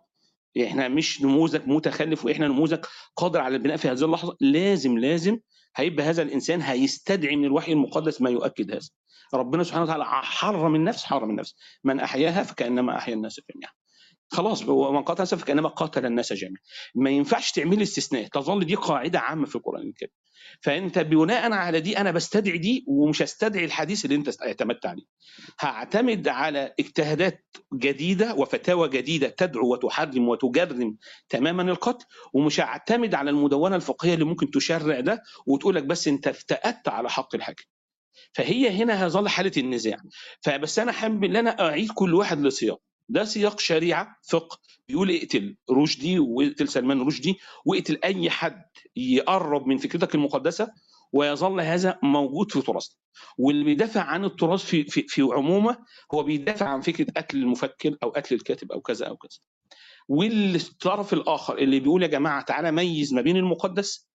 إحنا مش نموذج متخلف وإحنا نموذج قادر على البناء في هذه اللحظة لازم لازم هيبقى هذا الإنسان هيستدعي من الوحي المقدس ما يؤكد هذا. ربنا سبحانه وتعالى حرم النفس حرم النفس. من أحياها فكأنما أحيا الناس جميعا. خلاص هو من قتل فكأنما قتل الناس جميعا. ما ينفعش تعمل استثناء. تظل دي قاعدة عامة في القرآن الكريم. فأنت بناء على دي أنا بستدعي دي ومش هستدعي الحديث اللي أنت اعتمدت عليه. هعتمد على اجتهادات جديدة وفتاوى جديدة تدعو وتحرم وتجرم تماما القتل ومش هعتمد على المدونة الفقهية اللي ممكن تشرع ده وتقول لك بس أنت افتأت على حق الحاكم. فهي هنا هظل حالة النزاع. فبس أنا حابب إن أنا أعيد كل واحد لسياق. ده سياق شريعة فقه. بيقول اقتل رشدي واقتل سلمان رشدي واقتل أي حد يقرب من فكرتك المقدسة ويظل هذا موجود في تراثنا واللي بيدافع عن التراث في في في عمومه هو بيدافع عن فكرة قتل المفكر أو قتل الكاتب أو كذا أو كذا. والطرف الآخر اللي بيقول يا جماعة تعالى ميز ما بين المقدس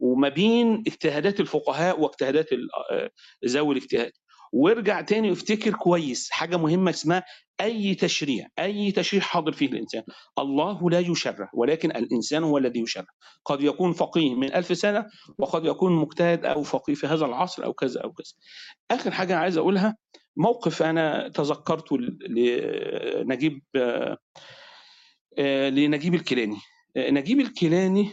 وما بين اجتهادات الفقهاء واجتهادات آه، ذوي الاجتهاد. وارجع تاني وافتكر كويس حاجة مهمة اسمها أي تشريع أي تشريع حاضر فيه الإنسان. الله لا يشرع ولكن الإنسان هو الذي يشرع. قد يكون فقيه من ألف سنة وقد يكون مجتهد أو فقيه في هذا العصر أو كذا أو كذا. آخر حاجة عايز أقولها موقف أنا تذكرته لنجيب آه، لنجيب الكيلاني. آه، نجيب الكيلاني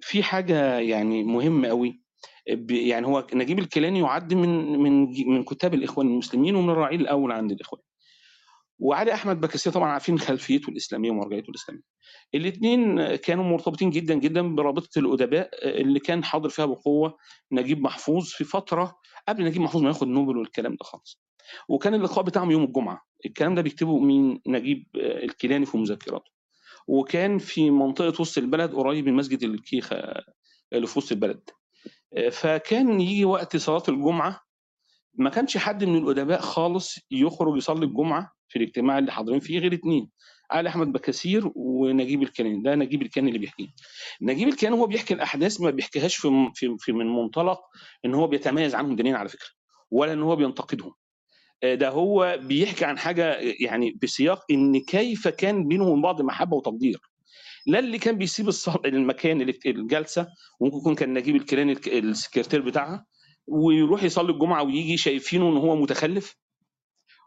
في حاجة يعني مهمة قوي يعني هو نجيب الكيلاني يعد من من من كتاب الإخوان المسلمين ومن الرعيل الأول عند الإخوان. وعلي أحمد بكاسيه طبعا عارفين خلفيته الإسلامية ومرجعيته الإسلامية. الاثنين كانوا مرتبطين جدا جدا برابطة الأدباء اللي كان حاضر فيها بقوة نجيب محفوظ في فترة قبل نجيب محفوظ ما ياخد نوبل والكلام ده خالص. وكان اللقاء بتاعهم يوم الجمعة. الكلام ده بيكتبه مين؟ نجيب الكيلاني في مذكراته وكان في منطقة وسط البلد قريب من مسجد الكيخة اللي في وسط البلد. فكان يجي وقت صلاة الجمعة ما كانش حد من الأدباء خالص يخرج يصلي الجمعة في الاجتماع اللي حاضرين فيه غير اتنين علي أحمد بكاسير ونجيب الكناني ده نجيب الكناني اللي بيحكيه. نجيب الكناني هو بيحكي الأحداث ما بيحكيهاش في في, من منطلق إن هو بيتميز عنهم دينيا على فكرة ولا إن هو بينتقدهم. ده هو بيحكي عن حاجة يعني بسياق إن كيف كان بينهم بعض محبة وتقدير. لا اللي كان بيسيب المكان اللي- الجلسة ممكن يكون كان نجيب الكيلاني الك- السكرتير بتاعها ويروح يصلي الجمعة ويجي شايفينه إن هو متخلف.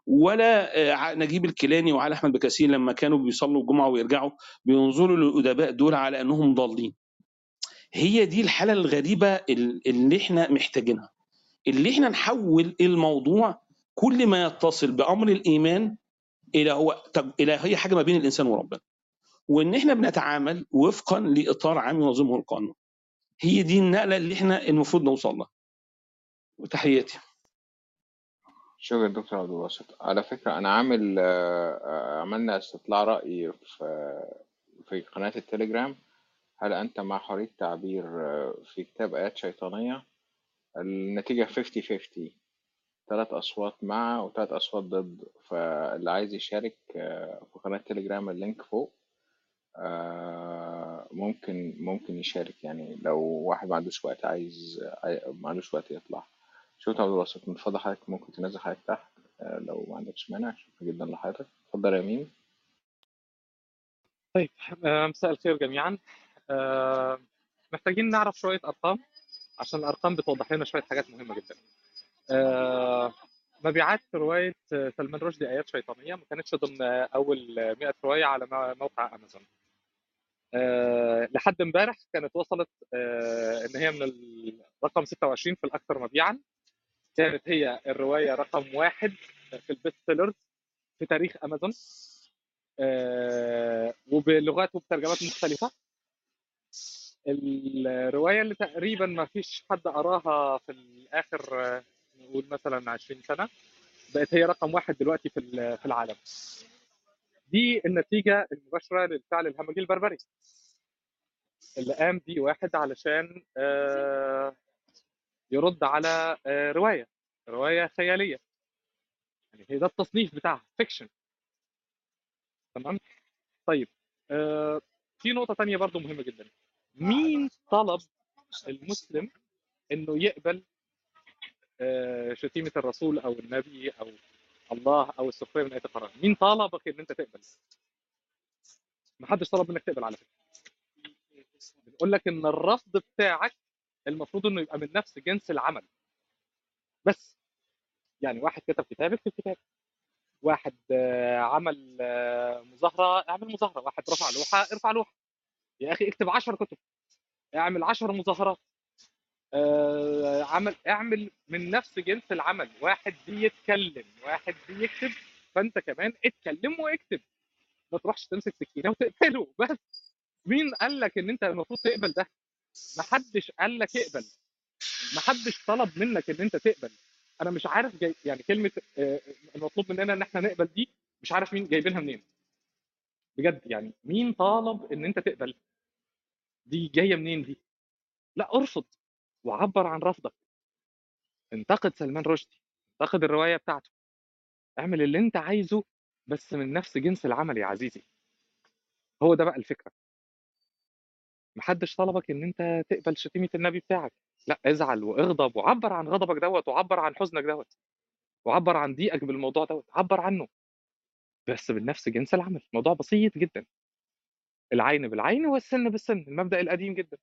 ولا آه، نجيب الكيلاني وعلي أحمد بكاسين لما كانوا بيصلوا الجمعة ويرجعوا بينظروا للأدباء دول على أنهم ضالين. هي دي الحالة الغريبة ال- اللي إحنا محتاجينها. اللي إحنا نحول الموضوع كل ما يتصل بأمر الإيمان إلى هو إلى هي حاجة ما بين الإنسان وربنا. وإن إحنا بنتعامل وفقا لإطار عام ينظمه القانون. هي دي النقلة اللي إحنا المفروض نوصل لها. وتحياتي. شكرا دكتور عبد الباسط. على فكرة أنا عامل آه، عملنا استطلاع رأي في في قناة التليجرام. هل أنت مع حرية تعبير آه، في كتاب آيات شيطانية؟ النتيجة 50-50 ثلاث أصوات مع وثلاث أصوات ضد. فاللي عايز يشارك آه، في قناة تليجرام اللينك فوق. آه، ممكن ممكن يشارك. يعني لو واحد ما عندوش وقت عايز عاي- ما عندوش وقت يطلع. شكرا عبد الباسط من فضل حضرتك ممكن تنزل حضرتك تحت. آه، لو ما عندكش مانع. شكرا جدا لحضرتك. اتفضل يا مين طيب آه، مساء الخير جميعا. محتاجين نعرف شوية أرقام عشان الأرقام بتوضح لنا شوية حاجات مهمة جدا. مبيعات رواية آه، سلمان رشدي آيات شيطانية ما كانتش ضمن أول 100 رواية على مو- موقع أمازون. آه، لحد امبارح كانت وصلت آه، إن هي من الرقم 26 في الأكثر مبيعا. كانت هي الرواية رقم واحد في ال best sellers في تاريخ أمازون. آه، وبلغات وبترجمات مختلفة. الرواية اللي تقريبا ما فيش حد قراها في الآخر آه، نقول مثلا 20 سنة بقت هي رقم واحد دلوقتي في في العالم. دي النتيجة المباشرة للفعل الهمجي البربري اللي قام بيه واحد علشان آه، يرد على آه، رواية. رواية خيالية. يعني هي ده التصنيف بتاعها فيكشن. تمام؟ طيب آه، في نقطة تانية برضو مهمة جدا. مين طلب المسلم إنه يقبل آه، شتيمة الرسول أو النبي أو الله أو السخرية من آية القرآن مين طالبك إن أنت تقبل. محدش طلب منك تقبل على فكرة. بنقول لك إن الرفض بتاعك المفروض إنه يبقى من نفس جنس العمل. بس. يعني واحد كتب كتاب اكتب كتاب واحد آه، عمل آه، مظاهرة اعمل مظاهرة. واحد رفع لوحة ارفع لوحة. يا أخي اكتب 10 كتب. اعمل 10 مظاهرات. آه، عمل اعمل من نفس جنس العمل. واحد بيتكلم واحد بيكتب فانت كمان اتكلم واكتب. ما تروحش تمسك سكينة وتقتله بس مين قال لك إن أنت المفروض تقبل ده؟ ما حدش قال لك اقبل. ما حدش طلب منك إن أنت تقبل. أنا مش عارف جاي يعني كلمة آه، المطلوب مننا إن إحنا نقبل دي مش عارف مين جايبينها منين. بجد يعني مين طالب إن أنت تقبل؟ دي جاية منين دي؟ لا أرفض. وعبر عن رفضك. انتقد سلمان رشدي انتقد الرواية بتاعته. اعمل اللي انت عايزه بس من نفس جنس العمل يا عزيزي. هو ده بقى الفكرة. محدش طلبك إن أنت تقبل شتيمة النبي بتاعك. لأ ازعل واغضب وعبر عن غضبك دوت وعبر عن حزنك دوت وعبر عن ضيقك بالموضوع دوت عبر عنه. بس بالنفس جنس العمل. موضوع بسيط جدا. العين بالعين والسن بالسن المبدأ القديم جدا.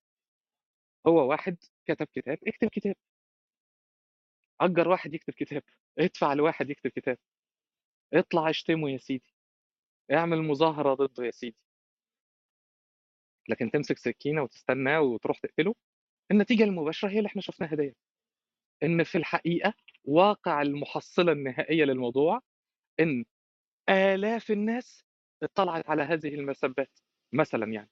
هو واحد كتب كتاب اكتب كتاب. أجر واحد يكتب كتاب. ادفع لواحد يكتب كتاب. اطلع اشتمه يا سيدي. اعمل مظاهرة ضده يا سيدي. لكن تمسك سكينة وتستناه وتروح تقتله النتيجة المباشرة هي اللي إحنا شفناها ديت. إن في الحقيقة واقع المحصلة النهائية للموضوع إن آلاف الناس اطلعت على هذه المسبات مثلا يعني.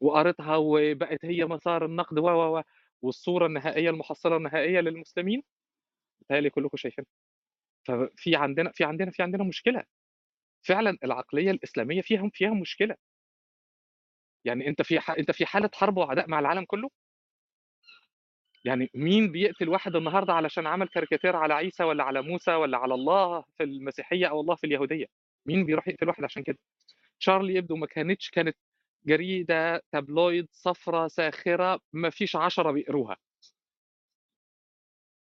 وقرتها وبقت هي مسار النقد و و والصورة النهائية المحصلة النهائية للمسلمين بتهيألي كلكم شايفينها. ففي عندنا في عندنا في عندنا مشكلة. فعلا العقلية الإسلامية فيها فيها مشكلة. يعني أنت في ح... أنت في حالة حرب وعداء مع العالم كله؟ يعني مين بيقتل واحد النهارده علشان عمل كاريكاتير على عيسى ولا على موسى ولا على الله في المسيحية أو الله في اليهودية؟ مين بيروح يقتل واحد عشان كده؟ شارلي إبدو ما كانتش كانت جريدة tabloid صفرة ساخرة ما فيش عشرة بيقروها.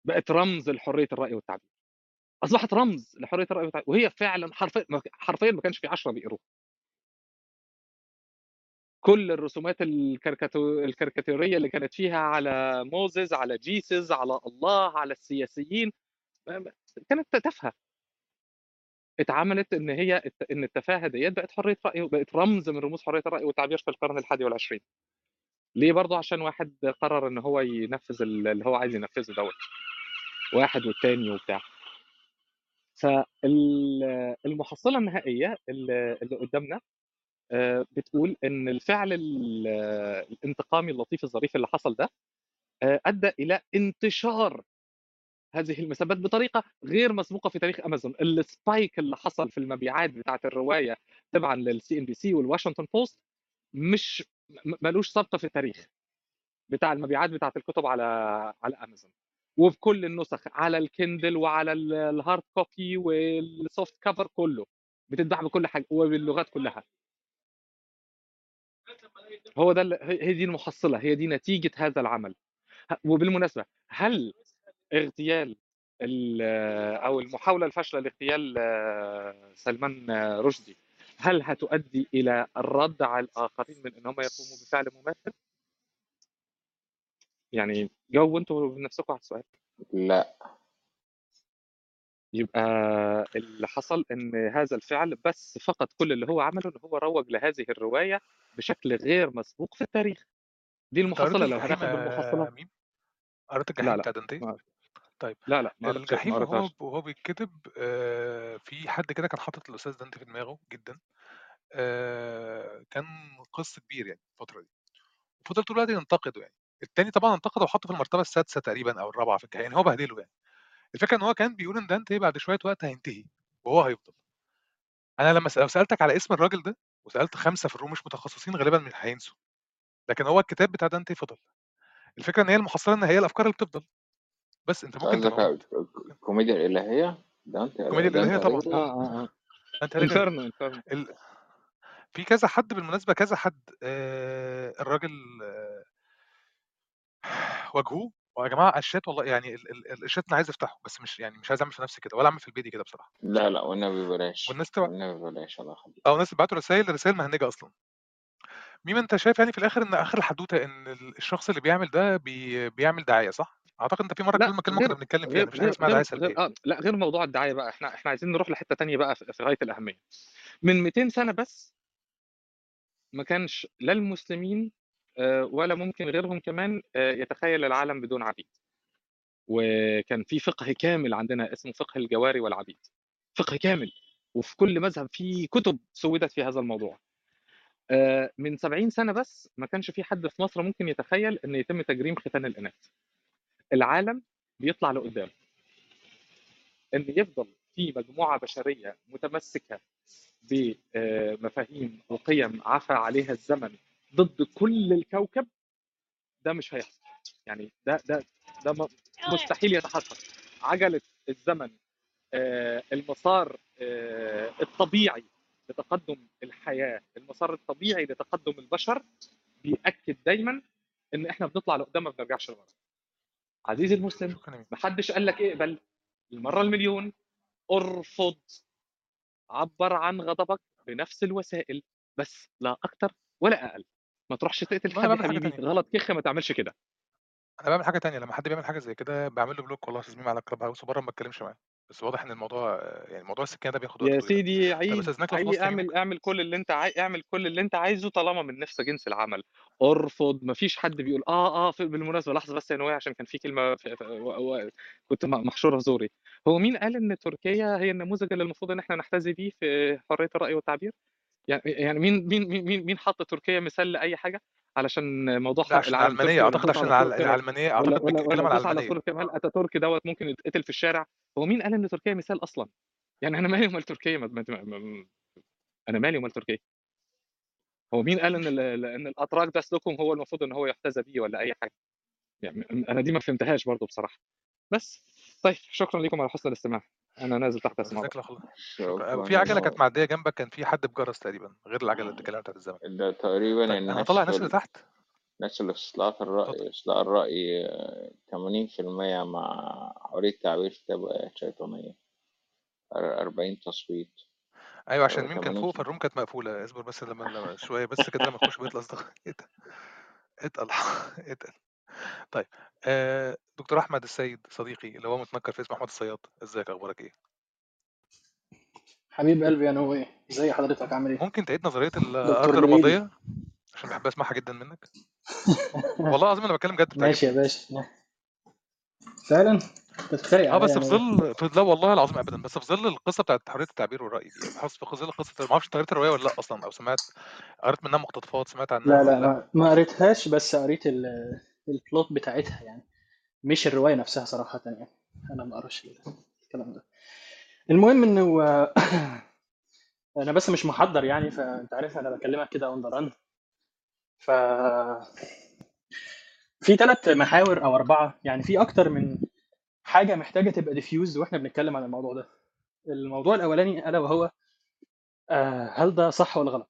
بقت رمز لحرية الرأي والتعبير. أصبحت رمز لحرية الرأي والتعبير. وهي فعلا حرفيا حرفيا ما كانش في 10 بيقروها. كل الرسومات الكاريكاتو... الكاريكاتيريه اللي كانت فيها على Moses على Jesus على الله على السياسيين كانت تافهة. اتعملت إن هي إن التفاهه ديت بقت حرية راي بقت رمز من رموز حرية الرأي والتعبير في القرن الحادي والعشرين. ليه برضه؟ عشان واحد قرر إن هو ينفذ اللي هو عايز ينفذه دوت. واحد والتاني وبتاع. فالمحصله النهائية اللي قدامنا آه، بتقول إن الفعل ال- الانتقامي اللطيف الظريف اللي حصل ده آه، أدى إلى انتشار هذه المسابات بطريقة غير مسبوقة في تاريخ أمازون. السبايك اللي حصل في المبيعات بتاعه الرواية تبعا للسي ان بي سي والواشنطن بوست مش ملوش سابقة في التاريخ بتاع المبيعات بتاعه الكتب على على أمازون. وفي كل النسخ على ال Kindle وعلى ال- ال hard copy وال soft cover كله بتتباع بكل حاجة وباللغات كلها. هو ده هي دي المحصلة هي دي نتيجة هذا العمل. وبالمناسبة هل اغتيال ال- أو المحاولة الفاشلة لاغتيال آه، سلمان آه، رشدي. هل هتؤدي إلى الرد على الآخرين من إن هم يقوموا بفعل مماثل؟ يعني جاوبوا أنتوا بنفسكم على السؤال. لا. يبقى اللي حصل إن هذا الفعل بس فقط كل اللي هو عمله إن هو روج لهذه الرواية بشكل غير مسبوق في التاريخ. دي المحصله لو هناخد بالمحصله قريت الجحيم بتاع دانتي طيب لا لا ما قريتش الجحيم ما وهو قريتهاش وهو بيتكتب آه، في حد كده كان حاطط الأستاذ دانتي في دماغه جدا آه، كان قص كبير يعني الفترة دي وفضل طول الوقت ينتقده يعني. التاني طبعا انتقده وحطه في المرتبة السادسة تقريبا أو الرابعة في الجحيم يعني هو بهدله يعني. الفكرة إن هو كان بيقول إن دانتي بعد شوية وقت هينتهي وهو هيفضل. أنا لما لو سألتك على اسم الراجل ده وسألت خمسة في الروم مش متخصصين غالبا مش هينسوا لكن هو الكتاب بتاع دانتي فضل. الفكرة إن هي المحصلة إن هي الأفكار اللي بتفضل. بس انت ممكن تبقى قصدك موجود الكوميديا الإلهية؟ دانتي الكوميديا الإلهية طبعا. آه آه آه. دانتي أليجري انفيرنو انفيرنو. ال... في كذا حد بالمناسبة كذا حد آه الراجل آه واجهوه. ويا جماعة قشات والله يعني ال- ال- القشات أنا عايز أفتحه بس مش يعني مش عايز أعمل في نفسي كده ولا أعمل في البيت كده بصراحة. لا لا والنبي بلاش والناس تبع والنبي بلاش الله يخليك. أو الناس بعتوا رسائل رسائل مهنجة أصلا. ميم أنت شايف يعني في الآخر إن آخر الحدوتة إن ال- الشخص اللي بيعمل ده بي... بيعمل دعاية صح؟ أعتقد أنت في مرة لا كلمة كلمه كنا بنتكلم فيها مفيش حاجة اسمها دعايه سلبيه آه لا غير موضوع الدعاية بقى. إحنا إحنا عايزين نروح لحتة تانية بقى في غاية الأهمية. من 200 سنة بس ما كانش لا المسلمين آه، ولا ممكن غيرهم كمان آه، يتخيل العالم بدون عبيد. وكان في فقه كامل عندنا اسمه فقه الجواري والعبيد. فقه كامل. وفي كل مذهب في كتب سودت في هذا الموضوع. آه، من 70 سنة بس ما كانش في حد في مصر ممكن يتخيل ان يتم تجريم ختان الإناث. العالم بيطلع لقدام. إن يفضل في مجموعة بشرية متمسكة بمفاهيم وقيم عفى عليها الزمن ضد كل الكوكب ده مش هيحصل. يعني ده ده ده مستحيل يتحقق. عجلة الزمن آه، المسار آه، الطبيعي لتقدم الحياة المسار الطبيعي لتقدم البشر بيأكد دايما إن إحنا بنطلع لقدام ما بنرجعش لورا. عزيزي المسلم مين. محدش قال لك اقبل. المرة المليون ارفض. عبر عن غضبك بنفس الوسائل بس لا أكتر ولا أقل. ما تروحش تقتل حد حبيبي. غلط كخ ما تعملش كده. أنا بعمل حاجة تانية. لما حد بيعمل حاجة زي كده بعمل له بلوك والله تزميم على كلاب هاوس وبره ما اتكلمش معاه. بس واضح إن الموضوع يعني موضوع السكينة ده بياخد وقت يا طويل أوي. سيدي عيد لو عيد خلصت اعمل اعمل كل اللي أنت عاي... اعمل كل اللي أنت عايزه طالما من نفس جنس العمل. ارفض مفيش حد بيقول آه آه في بالمناسبة لحظة بس يا نوية عشان كان في كلمة في... في... و... و... كنت محشورة في زوري. هو مين قال إن تركيا هي النموذج اللي المفروض إن إحنا نحتذي بيه في حرية الرأي والتعبير؟ يعني يعني مين مين مين مين حط تركيا مثال لأي حاجة؟ علشان موضوع حرق العالم العلمانيه أعتقد عشان العلمانيه أعتقد بتتكلم على العلمانيه كمال اتاتورك دوت ممكن يتقتل في الشارع؟ هو مين قال إن تركيا مثال أصلا؟ يعني أنا مالي ومال تركيا؟ ما... ما... ما... أنا مالي ومال تركيا؟ هو مين قال إن ال- إن الأتراك ده سلوكهم هو المفروض إن هو يحتذى بيه ولا أي حاجة؟ يعني أنا دي ما فهمتهاش برضو بصراحة. بس طيب شكرا لكم على حسن الاستماع. أنا نازل تحت اسمع جزاك بقى الله خير شكرا. شكرا في عجلة كانت معدية جنبك كان في حد بجرس تقريبا غير العجلة اللي بتتكلم بتاعت الزمن. ده تقريبا طيب أنا الناس هطلع الناس في اللي تحت. الناس اللي في إصلاح اتفضل. الرأي إصلاح الرأي تمانين في المية مع حرية في كتاب آيات شيطانية أربعين تصويت. أيوه عشان ميم كان فوق في فالروم كانت مقفولة. اصبر بس لما لما شوية بس كده لما نخش بيت الأصدقاء. اتقل. اتقل. طيب آه دكتور أحمد السيد صديقي اللي هو متنكر في اسم أحمد الصياد إزيك؟ أخبارك إيه؟ حبيب قلبي يا نوي ازي حضرتك؟ عامل إيه؟ ممكن تعيد دكتور الأرض جميل. الرمادية؟ عشان بحب أسمعها جدا منك. والله العظيم أنا بتكلم جد ماشي يا باشا. فعلا؟ بتتريق آه بس في ظل في لا والله العظيم ابدا بس في ظل القصة بتاعت حرية التعبير والرأي دي بحس في ظل قصة ما أعرفش أنت قريت الرواية ولا لأ أصلا أو سمعت قريت منها مقتطفات سمعت عنها لا لا لأ؟ ما, ما قريتهاش بس قريت ال- ال plot بتاعتها يعني. مش الرواية نفسها صراحة يعني. أنا ما قريتش الكلام ده. المهم إنه أنا بس مش محضر يعني فأنت عارف أنا بكلمك كده on the f في ثلاث محاور أو أربعة يعني في أكتر من حاجة محتاجة تبقى defuse وإحنا بنتكلم عن الموضوع ده. الموضوع الأولاني ألا وهو آه، هل ده صح ولا غلط؟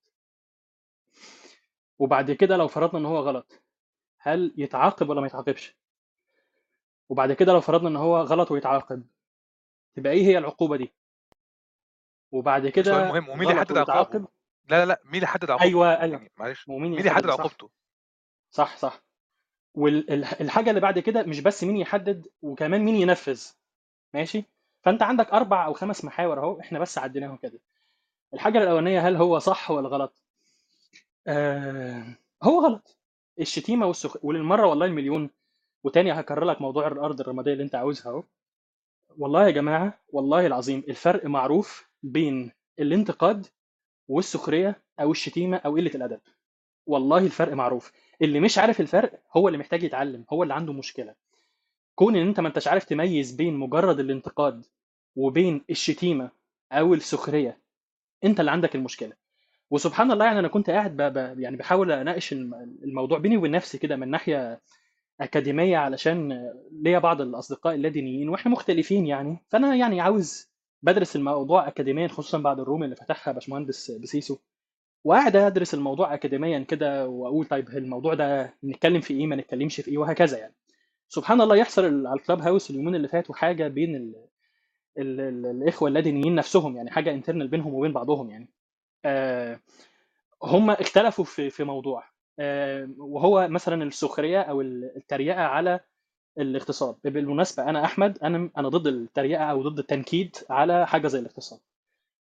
وبعد كده لو فرضنا إن هو غلط هل يتعاقب ولا ما يتعاقبش؟ وبعد كده لو فرضنا إن هو غلط ويتعاقب تبقى إيه هي العقوبة دي؟ وبعد سؤال كده مهم. ومين اللي يحدد ويتعاقب؟ لا لا لا مين اللي يحدد عقوبته؟ أيوه أيوه. يعني معلش ومين مين اللي يحدد عقوبته؟ صح صح. والحاجة اللي بعد كده مش بس مين يحدد وكمان مين ينفذ. ماشي؟ فأنت عندك أربع أو خمس محاور أهو إحنا بس عديناهم كده. الحاجة الأولانية هل هو صح ولا غلط؟ آه هو غلط. الشتيمة والسخ وللمرة والله المليون. وتاني هكرر لك موضوع الأرض الرمادية اللي أنت عاوزها أهو. والله يا جماعة والله العظيم الفرق معروف بين الانتقاد والسخرية أو الشتيمة أو قلة الأدب. والله الفرق معروف. اللي مش عارف الفرق هو اللي محتاج يتعلم هو اللي عنده مشكلة. كون إن أنت ما أنتش عارف تميز بين مجرد الانتقاد وبين الشتيمة أو السخرية أنت اللي عندك المشكلة. وسبحان الله يعني أنا كنت قاعد ب... ب... يعني بحاول أناقش الم- الموضوع بيني وبين نفسي كده من ناحية أكاديمية علشان ليا بعض الأصدقاء اللادينيين وإحنا مختلفين يعني. فأنا يعني عاوز بدرس الموضوع اكاديميا خصوصا بعد الروم اللي فتحها باشمهندس بسيسو. وقاعد أدرس الموضوع اكاديميا كده وأقول طيب الموضوع ده نتكلم في إيه ما نتكلمش في إيه وهكذا يعني. سبحان الله يحصل على الكلاب هاوس اليومين اللي فاتوا حاجة بين ال... ال... ال... الإخوة اللادينيين نفسهم يعني حاجة انترنال بينهم وبين بعضهم يعني. هم اختلفوا في في موضوع آه وهو مثلا السخرية أو ال- التريقة على الاغتصاب. بالمناسبة أنا أحمد أنا أنا ضد التريقة أو ضد التنكيد على حاجة زي الاغتصاب.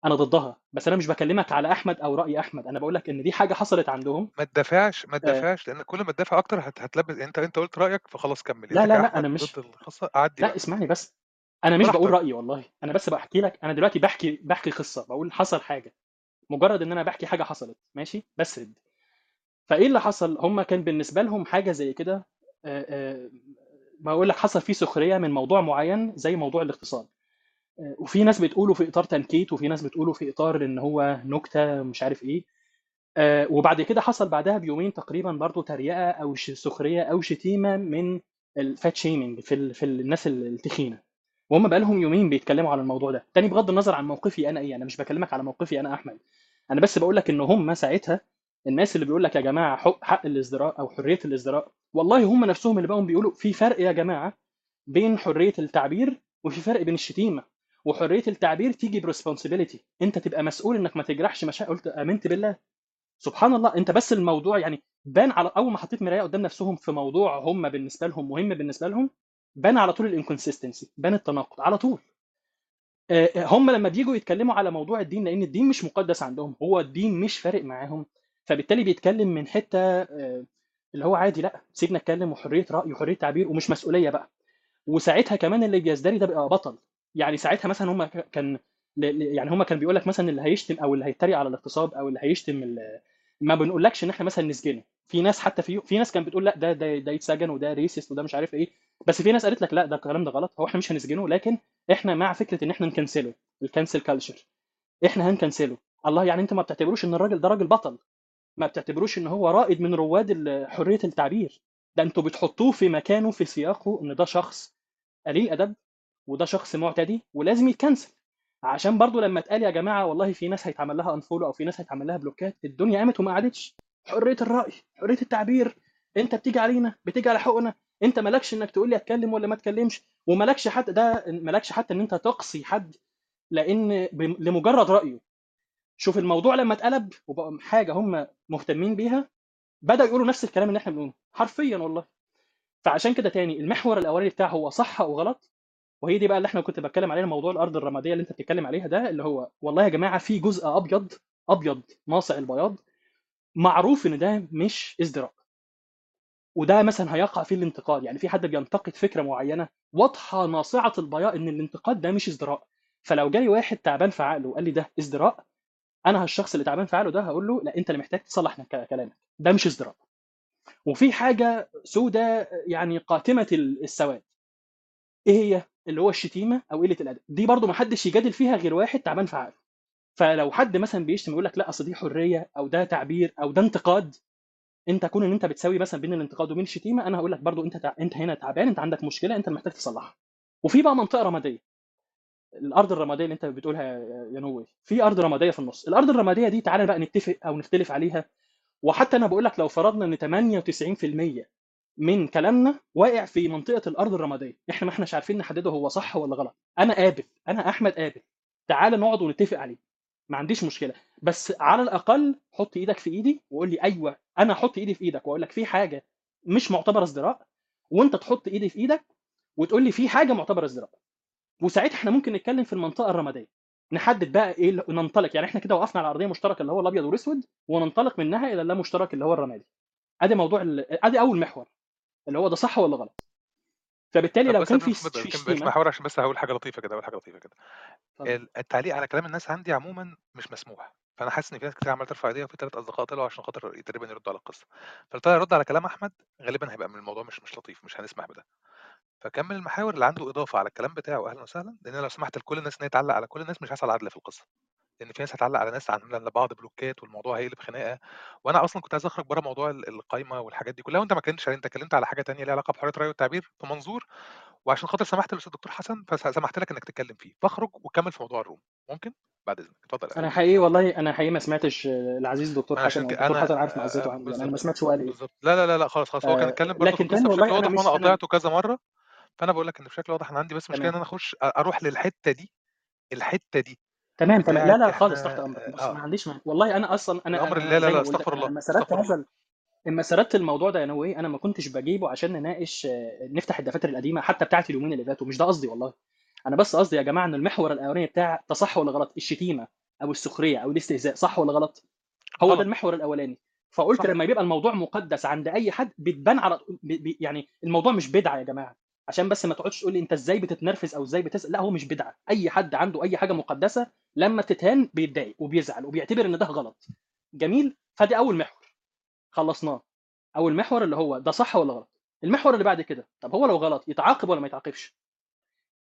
أنا ضدها بس أنا مش بكلمك على أحمد أو رأي أحمد. أنا بقول لك إن دي حاجة حصلت عندهم. ما تدافعش ما آه، تدافعش لأن كل ما تدافع أكتر هت... هتلبس أنت أنت قلت رأيك فخلاص كمل. لا لا لا أنا مش ضد القصة عدي لا بقى. اسمعني بس. أنا مش بقول رأيي والله. أنا بس بحكي لك أنا دلوقتي بحكي بحكي قصة بقول حصل حاجة. مجرد إن أنا بحكي حاجة حصلت ماشي؟ بسرد فإيه اللي حصل؟ هم كان بالنسبة لهم حاجة زي كده آه، آه، بقول لك حصل فيه سخرية من موضوع معين زي موضوع الاقتصاد. آه، وفي ناس بتقوله في إطار تنكيت وفي ناس بتقوله في إطار إن هو نكتة مش عارف إيه. وبعد كده حصل بعدها بيومين تقريبا برضو تريقة أو سخرية أو شتيمة من ال fat shaming في. في الناس التخينة. وهم بقى لهم يومين بيتكلموا على الموضوع ده. تاني بغض النظر عن موقفي أنا إيه أنا مش بكلمك على موقفي أنا أحمد. أنا بس بقول لك إن هم ساعتها الناس اللي بيقول لك يا جماعة حق, حق الإزدراء أو حرية الإزدراء والله هم نفسهم اللي بقوا بيقولوا في فرق يا جماعة بين حرية التعبير وفي فرق بين الشتيمة. وحرية التعبير تيجي ب responsibility أنت تبقى مسؤول إنك ما تجرحش مشاعر قلت آمنت بالله. سبحان الله أنت بس الموضوع يعني بان على أول ما حطيت مراية قدام نفسهم في موضوع هم بالنسبة لهم مهم بالنسبة لهم بان على طول ال inconsistency بان التناقض على طول. آه، هم لما بييجوا يتكلموا على موضوع الدين لأن الدين مش مقدس عندهم هو الدين مش فارق معاهم فبالتالي بيتكلم من حتة آه، اللي هو عادي لأ سيبنا اتكلم وحرية رأي وحرية تعبير ومش مسؤولية بقى. وساعتها كمان اللي بيزدري ده بقى بطل. يعني ساعتها مثلا هم كان يعني هم كان بيقول لك مثلا اللي هيشتم أو اللي هيتريق على الاغتصاب أو اللي هيشتم ما بنقولكش إن إحنا مثلا نسجنه. في ناس حتى في في ناس كانت بتقول لأ ده ده ده يتسجن وده racist وده مش عارف إيه. بس في ناس قالت لك لا ده الكلام ده غلط هو إحنا مش هنسجنه لكن إحنا مع فكرة إن إحنا نكنسله ال cancel culture إحنا هنكنسله. الله يعني انت ما بتعتبروش إن الراجل ده راجل بطل؟ ما بتعتبروش إن هو رائد من رواد حرية التعبير؟ ده أنتوا بتحطوه في مكانه في سياقه إن ده شخص قليل أدب وده شخص معتدي ولازم يتكنسل. عشان برضو لما اتقال يا جماعة والله في ناس هيتعمل لها unfollow أو في ناس هيتعمل لها بلوكات الدنيا قامت وما قعدتش. حرية الرأي حرية التعبير. أنت بتيجي علينا بتيجي على حقوقنا انت مالكش انك تقول لي اتكلم ولا ما اتكلمش ومالكش حتى ده مالكش حتى ان انت تقصي حد لأن لمجرد رأيه. شوف الموضوع لما اتقلب وبقى حاجة هم مهتمين بيها بدأوا يقولوا نفس الكلام اللي إحنا بنقوله. حرفيا والله. فعشان كده تاني المحور الأولاني بتاعه هو صح أو غلط؟ وهي دي بقى اللي إحنا كنت بتكلم عليها موضوع الأرض الرمادية اللي انت بتتكلم عليها ده اللي هو والله يا جماعة في جزء أبيض أبيض ناصع البياض معروف إن ده مش إزدراء. وده مثلا هيقع فيه الانتقاد. يعني في حد بينتقد فكرة معينة واضحة ناصعة البياض إن الانتقاد ده مش إزدراء. فلو جالي واحد تعبان في عقله وقال لي ده إزدراء أنا الشخص اللي تعبان في عقله ده هقول له لا أنت اللي محتاج تصلح كلامك. ده مش إزدراء. وفي حاجة سودة يعني قاتمة السواد. إيه هي؟ اللي هو الشتيمة أو قلة الأدب. دي برضو ما حدش يجادل فيها غير واحد تعبان في عقله. فلو حد مثلا بيشتم يقول لك لا أصل دي حرية أو ده تعبير أو ده انتقاد انت كون ان انت بتساوي مثلا بين الانتقاد وبين الشتيمة أنا هقول لك برضو انت تع... انت هنا تعبان انت عندك مشكلة انت محتاج تصلحها. وفي بقى منطقة رمادية. الأرض الرمادية اللي انت بتقولها يا نوي في أرض رمادية في النص. الأرض الرمادية دي تعالى بقى نتفق أو نختلف عليها. وحتى أنا بقول لك لو فرضنا إن 98% من كلامنا واقع في منطقة الأرض الرمادية. إحنا ما إحناش عارفين نحدده هو صح ولا غلط. أنا قابل أنا أحمد قابل تعالى نقعد ونتفق عليه. ما عنديش مشكلة. بس على الأقل حط إيدك في إيدي وقول لي أيوه أنا أحط إيدي في إيدك وأقول لك في حاجة مش معتبره ازدراء وأنت تحط إيدي في إيدك وتقول لي في حاجة معتبره ازدراء. وساعتها إحنا ممكن نتكلم في المنطقة الرمادية. نحدد بقى إيه ننطلق. يعني إحنا كده وقفنا على ارضيه مشتركة اللي هو الأبيض والأسود وننطلق منها إلى اللا مشترك اللي هو الرمادي. أدي موضوع ال- أدي أول محور اللي هو ده صح ولا غلط؟ فبالتالي لو كان في شتيمه محاور عشان بس هقول حاجة لطيفة كده هقول حاجة لطيفة كده. التعليق على كلام الناس عندي عموما مش مسموح. فأنا حاسس إن في ناس كتير عمالة ترفع إيديها وفي ثلاث أصدقاء طلعوا عشان خاطر تقريبا يردوا على القصة. له يرد على كلام أحمد غالبا هيبقى من الموضوع مش مش لطيف مش هنسمح بده. فكمل المحاور اللي عنده إضافة على الكلام بتاعه أهلا وسهلا لأن لو سمحت لكل الناس إن هي تعلق على كل الناس مش هيحصل عدل في القصة. لأن في ناس هتعلق على ناس عاملة لبعض بلوكات والموضوع هيقلب خناقة وأنا أصلا كنت عايز أخرج بره موضوع ال- القايمة والحاجات دي كلها وأنت ما اتكلمتش عليه أنت اتكلمت على حاجة تانية ليها علاقة بحريه الراي والتعبير في منظور وعشان خاطر سمحت للأستاذ الدكتور حسن فسمحت لك إنك تتكلم فيه. فاخرج وكمل في موضوع الروم. ممكن؟ بعد إذنك. اتفضل أخي حقيقي والله أنا حقيقي ما سمعتش العزيز الدكتور أنا حسن عشان الدكتور أنا حسن عارف معزته آه، عنه يعني أنا ما سمعتش هو قال إيه. بالظبط. لا لا لا لا خلاص خلاص. هو كان آه، اتكلم برضه في لكن تاني بشكل والله واضح مش وأنا أنا قطعته كذا مرة فأنا بقول لك إن بشكل واضح أنا عندي بس مشكلة إن تمام. أنا أخش أروح للحتة دي الحتة دي تمام تمام. لا لا خالص تحت أمرك. بص ما عنديش والله أنا أصلا أنا الامر أنا لا لا لا استغفر الله لما سردت هذا لما سردت الموضوع ده يا نوي أنا ما كنتش بجيبه عشان نناقش آه، نفتح الدفاتر القديمة حتى بتاعت اليومين اللي فاتوا. مش ده قصدي والله. أنا بس قصدي يا جماعة إن المحور الأولاني بتاع تصح ولا غلط؟ الشتيمة أو السخرية أو الاستهزاء صح ولا غلط؟ هو غلط. ده المحور الأولاني. فقلت صح. لما بيبقى الموضوع مقدس عند أي حد بتبان على يعني الموضوع مش بدعة يا جماعة. عشان بس ما تقعدش تقول لي انت إزاي بتتنرفز أو إزاي بتسأل. لا هو مش بدعة. أي حد عنده أي حاجة مقدسة لما بتتهان بيتضايق وبيزعل وبيعتبر إن ده غلط. جميل؟ فدي أول محور. خلصناه. أول محور اللي هو ده صح ولا غلط؟ المحور اللي بعد كده طب هو لو غلط يتعاقب ولا ما يتعاقبش؟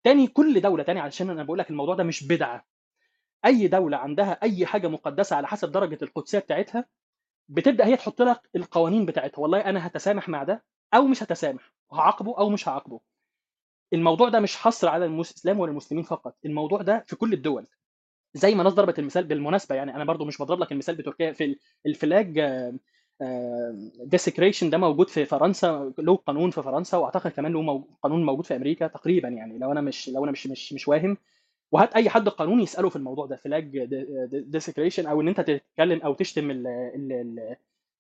تاني كل دولة تاني علشان أنا بقول لك الموضوع ده مش بدعة. أي دولة عندها أي حاجة مقدسة على حسب درجة القدسية بتاعتها بتبدأ هي تحط لك القوانين بتاعتها. والله أنا هتسامح مع ده أو مش هتسامح وهعاقبه أو مش هعاقبه. الموضوع ده مش حصر على الإسلام ولا المسلمين فقط الموضوع ده في كل الدول. زي ما ناس ضربت المثال بالمناسبة يعني أنا برضو مش بضرب لك المثال بتركيا في ال- الفلاج ديسكريشن ده موجود في فرنسا له قانون في فرنسا وأعتقد كمان له قانون موجود في أمريكا تقريبا يعني لو أنا مش لو أنا مش مش مش واهم. وهات أي حد قانوني يسأله في الموضوع ده فلاج ديسكريشن أو إن أنت تتكلم أو تشتم ال ال ال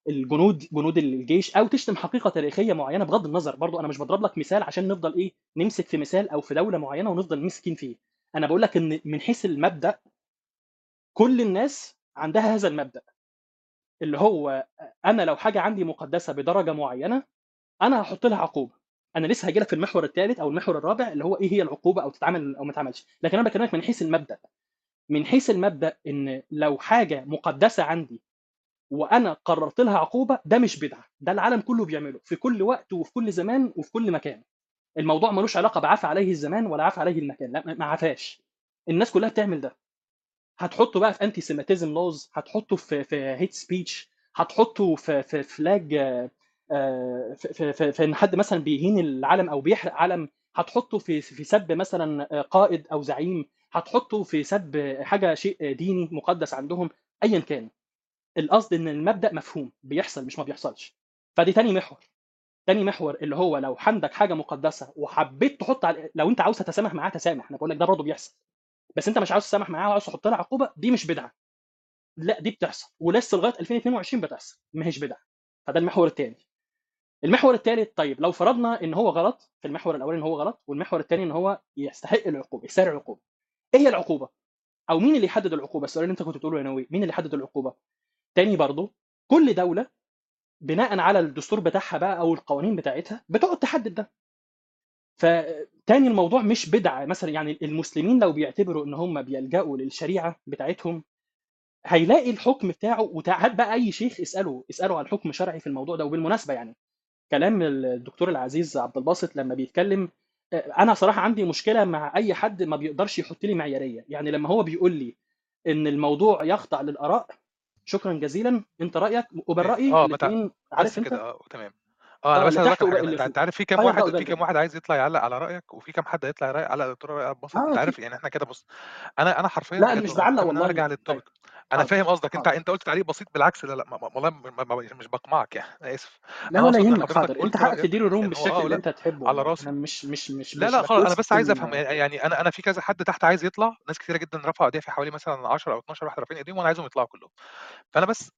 الجنود جنود الجيش أو تشتم حقيقة تاريخية معينة بغض النظر. برضو أنا مش بضرب لك مثال عشان نفضل إيه نمسك في مثال أو في دولة معينة ونفضل مسكين فيه. أنا بقول لك إن من حيث المبدأ كل الناس عندها هذا المبدأ. اللي هو أنا لو حاجة عندي مقدسة بدرجة معينة أنا هحط لها عقوبة. أنا لسه هجي لك في المحور الثالث أو المحور الرابع اللي هو إيه هي العقوبة أو تتعمل أو ما تتعملش لكن أنا بكلمك من حيث المبدأ. من حيث المبدأ إن لو حاجة مقدسة عندي وأنا قررت لها عقوبة ده مش بدعة ده العالم كله بيعمله في كل وقت وفي كل زمان وفي كل مكان. الموضوع ملوش علاقة بعفى عليه الزمان ولا عفى عليه المكان لا ما عفاش. الناس كلها بتعمل ده. هتحطه بقى في anti-Semitism laws هتحطه في في hate speech هتحطه في في فلاج آه، آه، في في في, إن حد مثلا بيهين العلم أو بيحرق علم هتحطه في في سب مثلا قائد أو زعيم هتحطه في سب حاجة شيء ديني مقدس عندهم ايا كان. القصد إن المبدأ مفهوم بيحصل مش ما بيحصلش. فدي تاني محور. تاني محور اللي هو لو عندك حاجة مقدسة وحبيت تحط على لو أنت عاوز تتسامح معاها تسامح أنا بقول لك ده برضه بيحصل. بس أنت مش عاوز تسامح معاها وعاوز تحط لها عقوبة دي مش بدعة. لا دي بتحصل. ولسه لغاية 2022 بتحصل. ما هيش بدعة. فده المحور الثاني المحور الثالث طيب لو فرضنا إن هو غلط في المحور الأولاني إن هو غلط والمحور الثاني إن هو يستحق العقوبة يستاهل العقوبة. إيه هي العقوبة؟ أو مين اللي يحدد العقوبة؟ السؤال اللي أنت كنت بتقوله يا نووي. مين اللي يحدد العقوبة؟ تاني برضو كل دولة بناء على الدستور بتاعها بقى أو القوانين بتاعتها بتقعد تحدد ده. فتاني الموضوع مش بدعة مثلا يعني المسلمين لو بيعتبروا إن هم بيلجأوا للشريعة بتاعتهم هيلاقي الحكم بتاعه وهات بقى أي شيخ اسأله اسأله عن حكم شرعي في الموضوع ده. وبالمناسبة يعني كلام الدكتور العزيز عبد الباسط لما بيتكلم آه، أنا صراحة عندي مشكلة مع أي حد ما بيقدرش يحط لي معيارية. يعني لما هو بيقول لي إن الموضوع يخضع للآراء شكرا جزيلا. أنت رأيك؟ وبين إيه، رايي آه الاثنين عارف أنت؟ كده آه تمام. آه أنا بس عايز واللي أنت عارف في كام آه واحد في كام واحد عايز يطلع يعلق على رأيك وفي كام حد هيطلع يعلق على دكتور آه أنت عارف يعني إحنا كده بص أنا أنا حرفيا لا مش بعلق ارجع والله. للتوبيك طيب أنا فاهم قصدك. أنت حاضر. أنت قلت تعليق بسيط بالعكس. لا لا والله مش بقمعك يعني. أنا آسف. لا ولا يهمك. حاضر. أنت قلت حقك تدير الروم هو بالشكل آه اللي أنت تحبه على راسي أنا مش مش مش لا لا خالص أنا بس عايز أفهم. يعني أنا أنا في كذا حد تحت عايز يطلع. ناس كتيرة جدا رفعوا إيديها في حوالي مثلا 10 أو 12 واحد رافعين إيديهم وأنا عايزهم يطلعوا كلهم. فأنا بس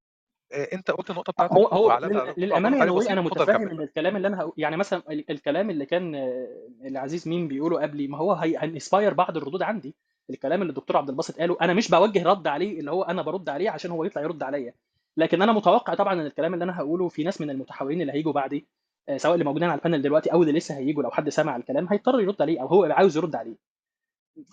آه، أنت قلت النقطة هو بتاعتك هو عبد للأمانة يا أنا متفاهم إن الكلام اللي أنا هقول يعني مثلا ال- الكلام اللي كان آه، العزيز مين بيقوله قبلي ما هو هي... هينسباير بعض الردود عندي. الكلام اللي الدكتور عبد الباسط قاله أنا مش بوجه رد عليه اللي هو أنا برد عليه عشان هو يطلع يرد عليا. لكن أنا متوقع طبعا إن الكلام اللي أنا هقوله في ناس من المتحاورين اللي هيجوا بعدي آه، سواء اللي موجودين على ال panel دلوقتي أو اللي لسه هيجوا لو حد سمع الكلام هيضطر يرد عليه أو هو عاوز يرد عليه.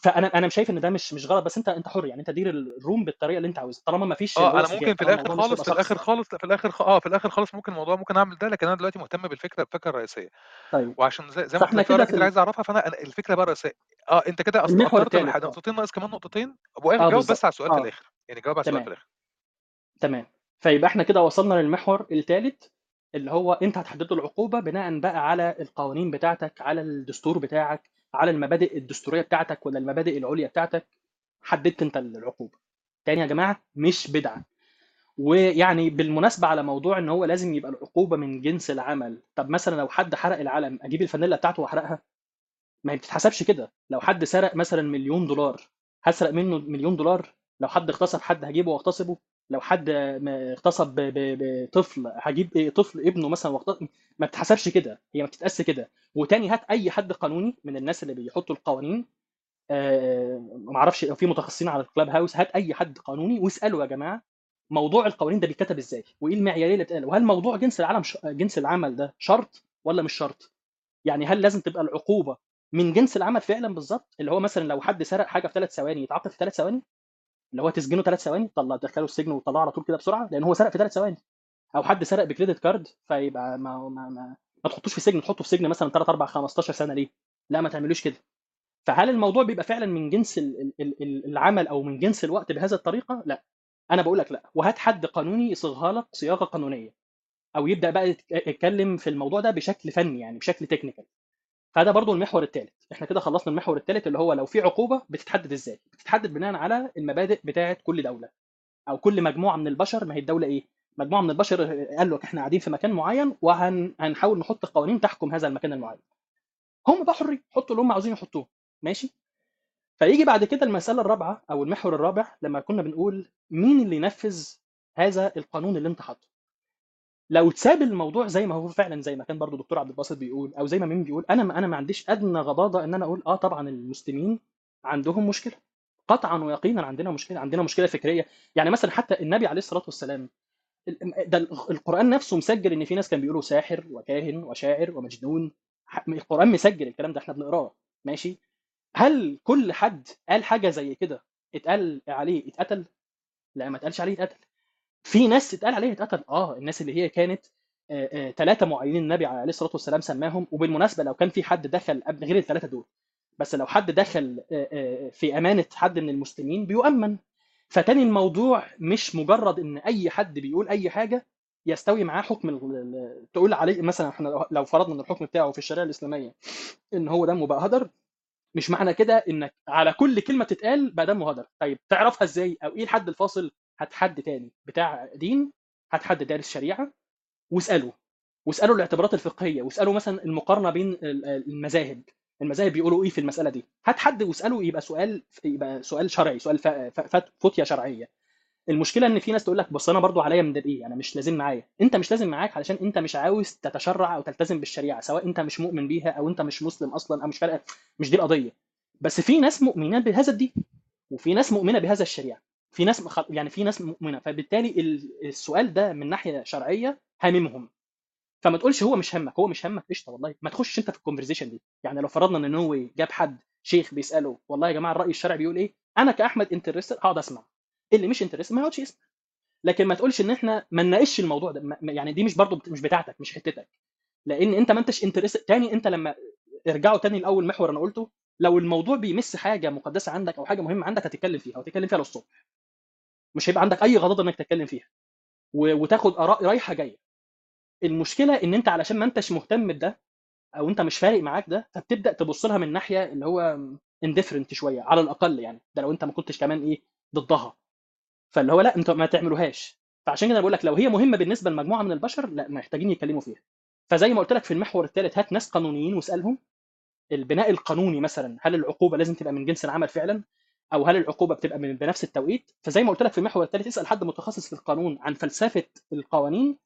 فأنا أنا شايف إن ده مش مش غلط بس أنت أنت حر يعني أنت دير ال room بالطريقة اللي أنت عاوزها. طالما ما فيش اللي آه أنا ممكن في الآخر خالص في الآخر خالص في الآخر خ- آه في الآخر خالص ممكن الموضوع ممكن أعمل ده لكن أنا دلوقتي مهتم بالفكرة الفكرة الرئيسيه طيب. وعشان زي, زي ما قلت فاحنا لك في ورقه كده في كتير ال- عايز أعرفها فأنا الفكرة بقى الرئيسيه آه أنت كده أصلا آه نقطتين ناقص كمان نقطتين. وقف آه جاوب بس على السؤال في آه. الآخر. يعني جاوب على السؤال في الآخر. تمام. فيبقى إحنا كده وصلنا للمحور الثالث اللي هو انت هتحدد له العقوبة بناء بقى على القوانين بتاعتك على الدستور بتاعك على المبادئ الدستورية بتاعتك ولا المبادئ العليا بتاعتك حددت انت العقوبة. تاني يا جماعة مش بدعة. ويعني بالمناسبة على موضوع إن هو لازم يبقى العقوبة من جنس العمل طب مثلا لو حد حرق العلم أجيب الفانيلا بتاعته وأحرقها؟ ما هي بتتحسبش كده. لو حد سرق مثلا مليون دولار هسرق منه مليون دولار؟ لو حد اغتصب حد هجيبه واغتصبه؟ لو حد اغتصب بطفل هجيب طفل ابنه مثلا واغتصب ما بتتحسبش كده هي ما بتتقاس كده. وتاني هات أي حد قانوني من الناس اللي بيحطوا القوانين آه، ما أعرفش في متخصصين على الكلاب هاوس هات أي حد قانوني واساله يا جماعة موضوع القوانين ده بيتكتب إزاي وإيه المعياريه اللي بتقال وهل موضوع جنس العالم ش... جنس العمل ده شرط ولا مش شرط؟ يعني هل لازم تبقى العقوبة من جنس العمل فعلا بالظبط؟ اللي هو مثلا لو حد سرق حاجة في ثلاث ثواني يتعاقب في ثلاث ثواني؟ اللي هو تسجنه ثلاث ثواني طلع دخله السجن وطلعه على طول كده بسرعة لأن هو سرق في ثلاث ثواني. أو حد سرق بكريدت كارد فيبقى ما ما ما, ما تحطوش في سجن تحطه في سجن مثلا 3 4 15 سنة ليه؟ لا ما تعملوش كده. فهل الموضوع بيبقى فعلا من جنس ال- ال- ال- العمل أو من جنس الوقت بهذه الطريقة؟ لا. أنا بقول لك لا. وهات حد قانوني يصيغها لك صياغة قانونية. أو يبدأ بقى يتك- يتكلم في الموضوع ده بشكل فني يعني بشكل تكنيكال فده برضو المحور الثالث إحنا كده خلصنا المحور الثالث اللي هو لو في عقوبة بتتحدد إزاي؟ بتتحدد بناء على المبادئ بتاعه كل دولة أو كل مجموعة من البشر. ما هي الدولة إيه؟ مجموعة من البشر قال لك إحنا قاعدين في مكان معين وهنحاول نحط قوانين تحكم هذا المكان المعين. هم بقى حرين يحطوا اللي هم عاوزين يحطوه. ماشي؟ فيجي بعد كده المسألة الرابعة أو المحور الرابع لما كنا بنقول مين اللي ينفذ هذا القانون اللي أنت حاطه. لو تساب الموضوع زي ما هو فعلا زي ما كان برضو دكتور عبد الباسط بيقول أو زي ما مين بيقول أنا ما أنا ما عنديش أدنى غضاضة إن أنا أقول آه طبعا المسلمين عندهم مشكلة. قطعا ويقينا عندنا مشكلة عندنا مشكلة فكرية. يعني مثلا حتى النبي عليه الصلاة والسلام ال- ده القرآن نفسه مسجل إن في ناس كان بيقولوا ساحر وكاهن وشاعر ومجنون. القرآن مسجل الكلام ده إحنا بنقراه. ماشي؟ هل كل حد قال حاجة زي كده اتقال عليه اتقتل؟ لا ما اتقالش عليه اتقتل. في ناس اتقال عليها اتقتل. آه الناس اللي هي كانت ثلاثة معينين النبي عليه الصلاة والسلام سماهم. وبالمناسبة لو كان في حد دخل قبل غير الثلاثه دول بس لو حد دخل آه، آه، في أمانة حد من المسلمين بيؤمن. فتاني الموضوع مش مجرد إن أي حد بيقول أي حاجة يستوي معاه حكم تقول عليه مثلا إحنا لو فرضنا إن الحكم بتاعه في الشريعة الإسلامية إن هو دمه بقى هدر مش معنى كده إنك على كل كلمة تتقال بقى دمه هدر. طيب تعرفها إزاي؟ أو إيه الحد الفاصل؟ هات حد تاني بتاع دين هات حد دارس شريعه واسأله واسأله الاعتبارات الفقهية واسأله مثلا المقارنة بين ال- المذاهب المذاهب بيقولوا إيه في المسألة دي؟ هات حد واسأله يبقى سؤال يبقى سؤال شرعي سؤال ف- ف- فت- فتيه شرعية. المشكلة إن في ناس تقول لك بص أنا برضو عليا من إيه؟ أنا مش لازم معايا. أنت مش لازم معاك علشان أنت مش عاوز تتشرع أو تلتزم بالشريعة سواء أنت مش مؤمن بيها أو أنت مش مسلم أصلا أو مش فارقة مش دي القضية. بس في ناس مؤمنين بهذا الدين وفي ناس مؤمنة بهذا الشريعة. في ناس يعني في ناس مؤمنة فبالتالي ال- السؤال ده من ناحية شرعية هاممهم. فما تقولش هو مش همك هو مش همك قشطة والله. ما تخشش أنت في ال conversation دي. يعني لو فرضنا إن نووي جاب حد شيخ بيسأله والله يا جماعة الرأي الشرعي بيقول إيه؟ أنا كأحمد interested هقعد أسمع. اللي مش interested ما يقعدش يسمع. لكن ما تقولش إن إحنا ما نناقش الموضوع ده يعني دي مش برضو مش بتاعتك مش حتتك. لأن أنت ما أنتش interested تاني أنت لما ارجعوا تاني لأول محور أنا قلته لو الموضوع بيمس حاجة مقدسة عندك أو حاجة مهمة عندك هتتكلم فيها وتتكلم فيها للصبح. مش هيبقى عندك أي غضاضة إنك تتكلم فيها. وتاخد آراء رايحة جاية. المشكلة إن أنت علشان ما أنتش مهتم بده أو أنت مش فارق معاك ده فبتبدأ تبص لها من ناحية اللي هو indifferent شوية على الأقل يعني. ده لو أنت ما كنتش كمان إيه ضدها. فاللي هو لأ انت ما تعملوهاش. فعشان كده بقول لك لو هي مهمة بالنسبة لمجموعة من البشر لأ محتاجين يتكلموا فيها. فزي ما قلت لك في المحور الثالث هات ناس قانونيين واسألهم. البناء القانوني مثلا هل العقوبة لازم تبقى من جنس العمل فعلا؟ أو هل العقوبة بتبقى من بنفس التوقيت؟ فزي ما قلت لك في المحور الثالث اسأل حد متخصص في القانون عن فلسفة القوانين.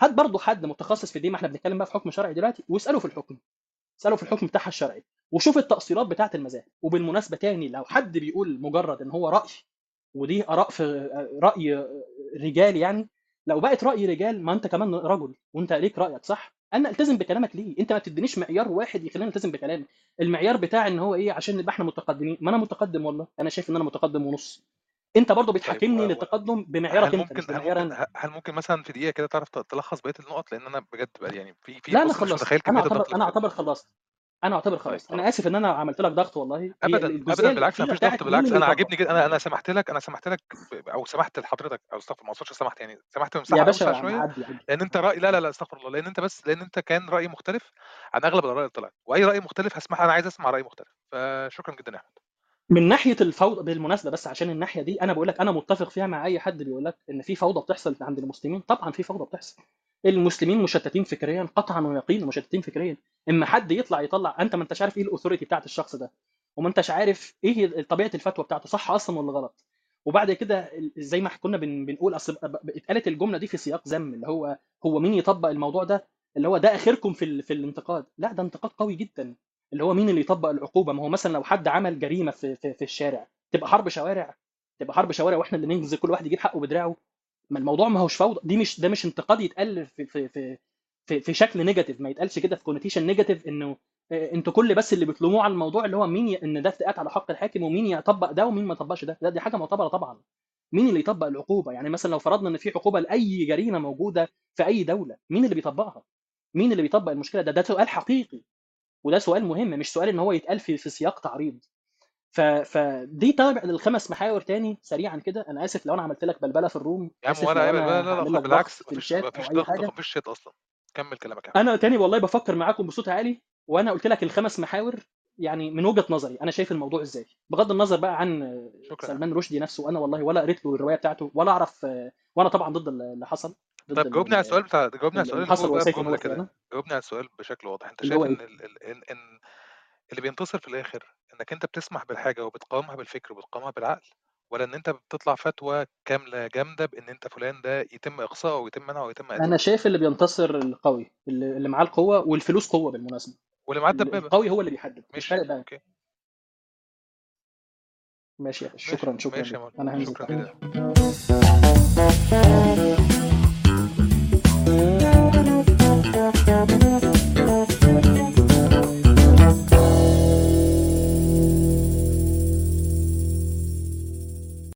هات برضه حد متخصص في دي ما إحنا بنتكلم بقى في حكم شرعي دلوقتي واسأله في الحكم. اسأله في الحكم بتاعها الشرعي وشوف التأصيلات بتاعة المذاهب. وبالمناسبة تاني لو حد بيقول مجرد إن هو رأي ودي آراء في رأي رجال يعني لو بقت رأي رجال ما أنت كمان رجل وأنت ليك رأيك صح؟ أنا ألتزم بكلامك ليه؟ أنت ما تدينيش معيار واحد يخليني ألتزم بكلامك. المعيار بتاع إن هو إيه؟ عشان نبقى إحنا متقدمين. ما أنا متقدم والله. أنا شايف إن أنا متقدم ونص. أنت برضه طيب بتحاكمني. و... للتقدم بمعيارك أنت مش ممكن هل بمعيار ممكن أنا. هل ممكن مثلا في دقيقة كده تعرف تلخص بقية النقط؟ لأن أنا بجد بقى يعني في في لا أنا خلصت. أنا أعتبر أنا أعتبر خلصت. أنا اعتبر طيب خلصت أنا خلاص. اسف ان أنا عملت لك ضغط والله. ابدا ابدا بالعكس ما الاخيره فيش بتاعت ضغط بالعكس. أنا عاجبني جدا أنا أنا سمحت لك أنا سمحت لك أو سمحت لحضرتك أو استغفر ما اقصدش سمحت يعني. سمحت يا بمساحه باشا شوية لأن أنت رأي لا لا لا استغفر الله لأن أنت بس لأن أنت كان رأي مختلف عن أغلب الآراء اللي طلعت. وأي رأي مختلف هسمع أنا عايز أسمع رأي مختلف. فشكرا جدا يا أحمد. من ناحية الفوضى بالمناسبة بس عشان الناحية دي أنا بقول لك أنا متفق فيها مع أي حد بيقول لك إن في فوضى بتحصل عند المسلمين. طبعا في فوضى بتحصل. المسلمين مشتتين فكريا قطعا ويقينا مشتتين فكريا. إما حد يطلع يطلع أنت ما أنتش عارف إيه الاثوريتي بتاعت الشخص ده وما أنتش عارف إيه طبيعة الفتوى بتاعته صح أصلا ولا غلط؟ وبعد كده زي ما كنا بن بنقول أصل اتقالت الجملة دي في سياق ذم اللي هو هو مين يطبق الموضوع ده؟ اللي هو ده آخركم في في الانتقاد. لا ده انتقاد قوي جدا. اللي هو مين اللي يطبق العقوبة؟ ما هو مثلا لو حد عمل جريمة في في, في الشارع تبقى حرب شوارع تبقى حرب شوارع وإحنا اللي ننجز كل واحد يجيب حقه بدراعه. ما الموضوع ما هوش فوضى. دي مش ده مش انتقاد يتقال في في في في, في شكل negative. ما يتقالش كده في connotation negative إنه آه، أنتوا كل بس اللي بتلوموه على الموضوع اللي هو مين ي... إن ده افتئات على حق الحاكم ومين يطبق ده ومين ما يطبقش ده. لا دي حاجة معتبرة طبعا. مين اللي يطبق العقوبة؟ يعني مثلا لو فرضنا إن في عقوبة لأي جريمة موجودة في أي دولة مين اللي بيطبقها؟ مين اللي بيطبق المشكلة؟ ده ده سؤال حقيقي. وده سؤال مهم مش سؤال إن هو يتقال في في سياق تعريض. ف... فدي تابع للخمس محاور تاني سريعا كده. أنا آسف لو أنا عملت لك بلبلة في الروم يا عم ولا لا لا لا بالعكس في مفيش مفيش ضغط مفيش شيت أصلا. كمل كلامك يا أنا تاني والله بفكر معاكم بصوت عالي وأنا قلت لك الخمس محاور يعني من وجهة نظري أنا شايف الموضوع إزاي. بغض النظر بقى عن شكرا سلمان رشدي نفسه أنا والله ولا قريت له الروايه بتاعته ولا أعرف وأنا طبعا ضد اللي حصل. طب جاوبني على السؤال بتاع جاوبني على السؤال اللي حصل بجملة كده. جاوبني على السؤال بشكل واضح. انت شايف ان إيه؟ ال... ال... ان ان اللي بينتصر في الآخر انك انت بتسمح بالحاجة وبتقاومها بالفكر وبتقاومها بالعقل ولا ان انت بتطلع فتوى كاملة جامدة بان انت فلان ده يتم إقصائه ويتم منعه ويتم أنا قتله شايف اللي بينتصر القوي اللي معاه القوة والفلوس قوة بالمناسبة. واللي معاه ال- الدبابه القوي هو اللي بيحدد. مش فارق بقى. أوكي. ماشي يا شكرا شكرا ماشي أنا هنزل شكرا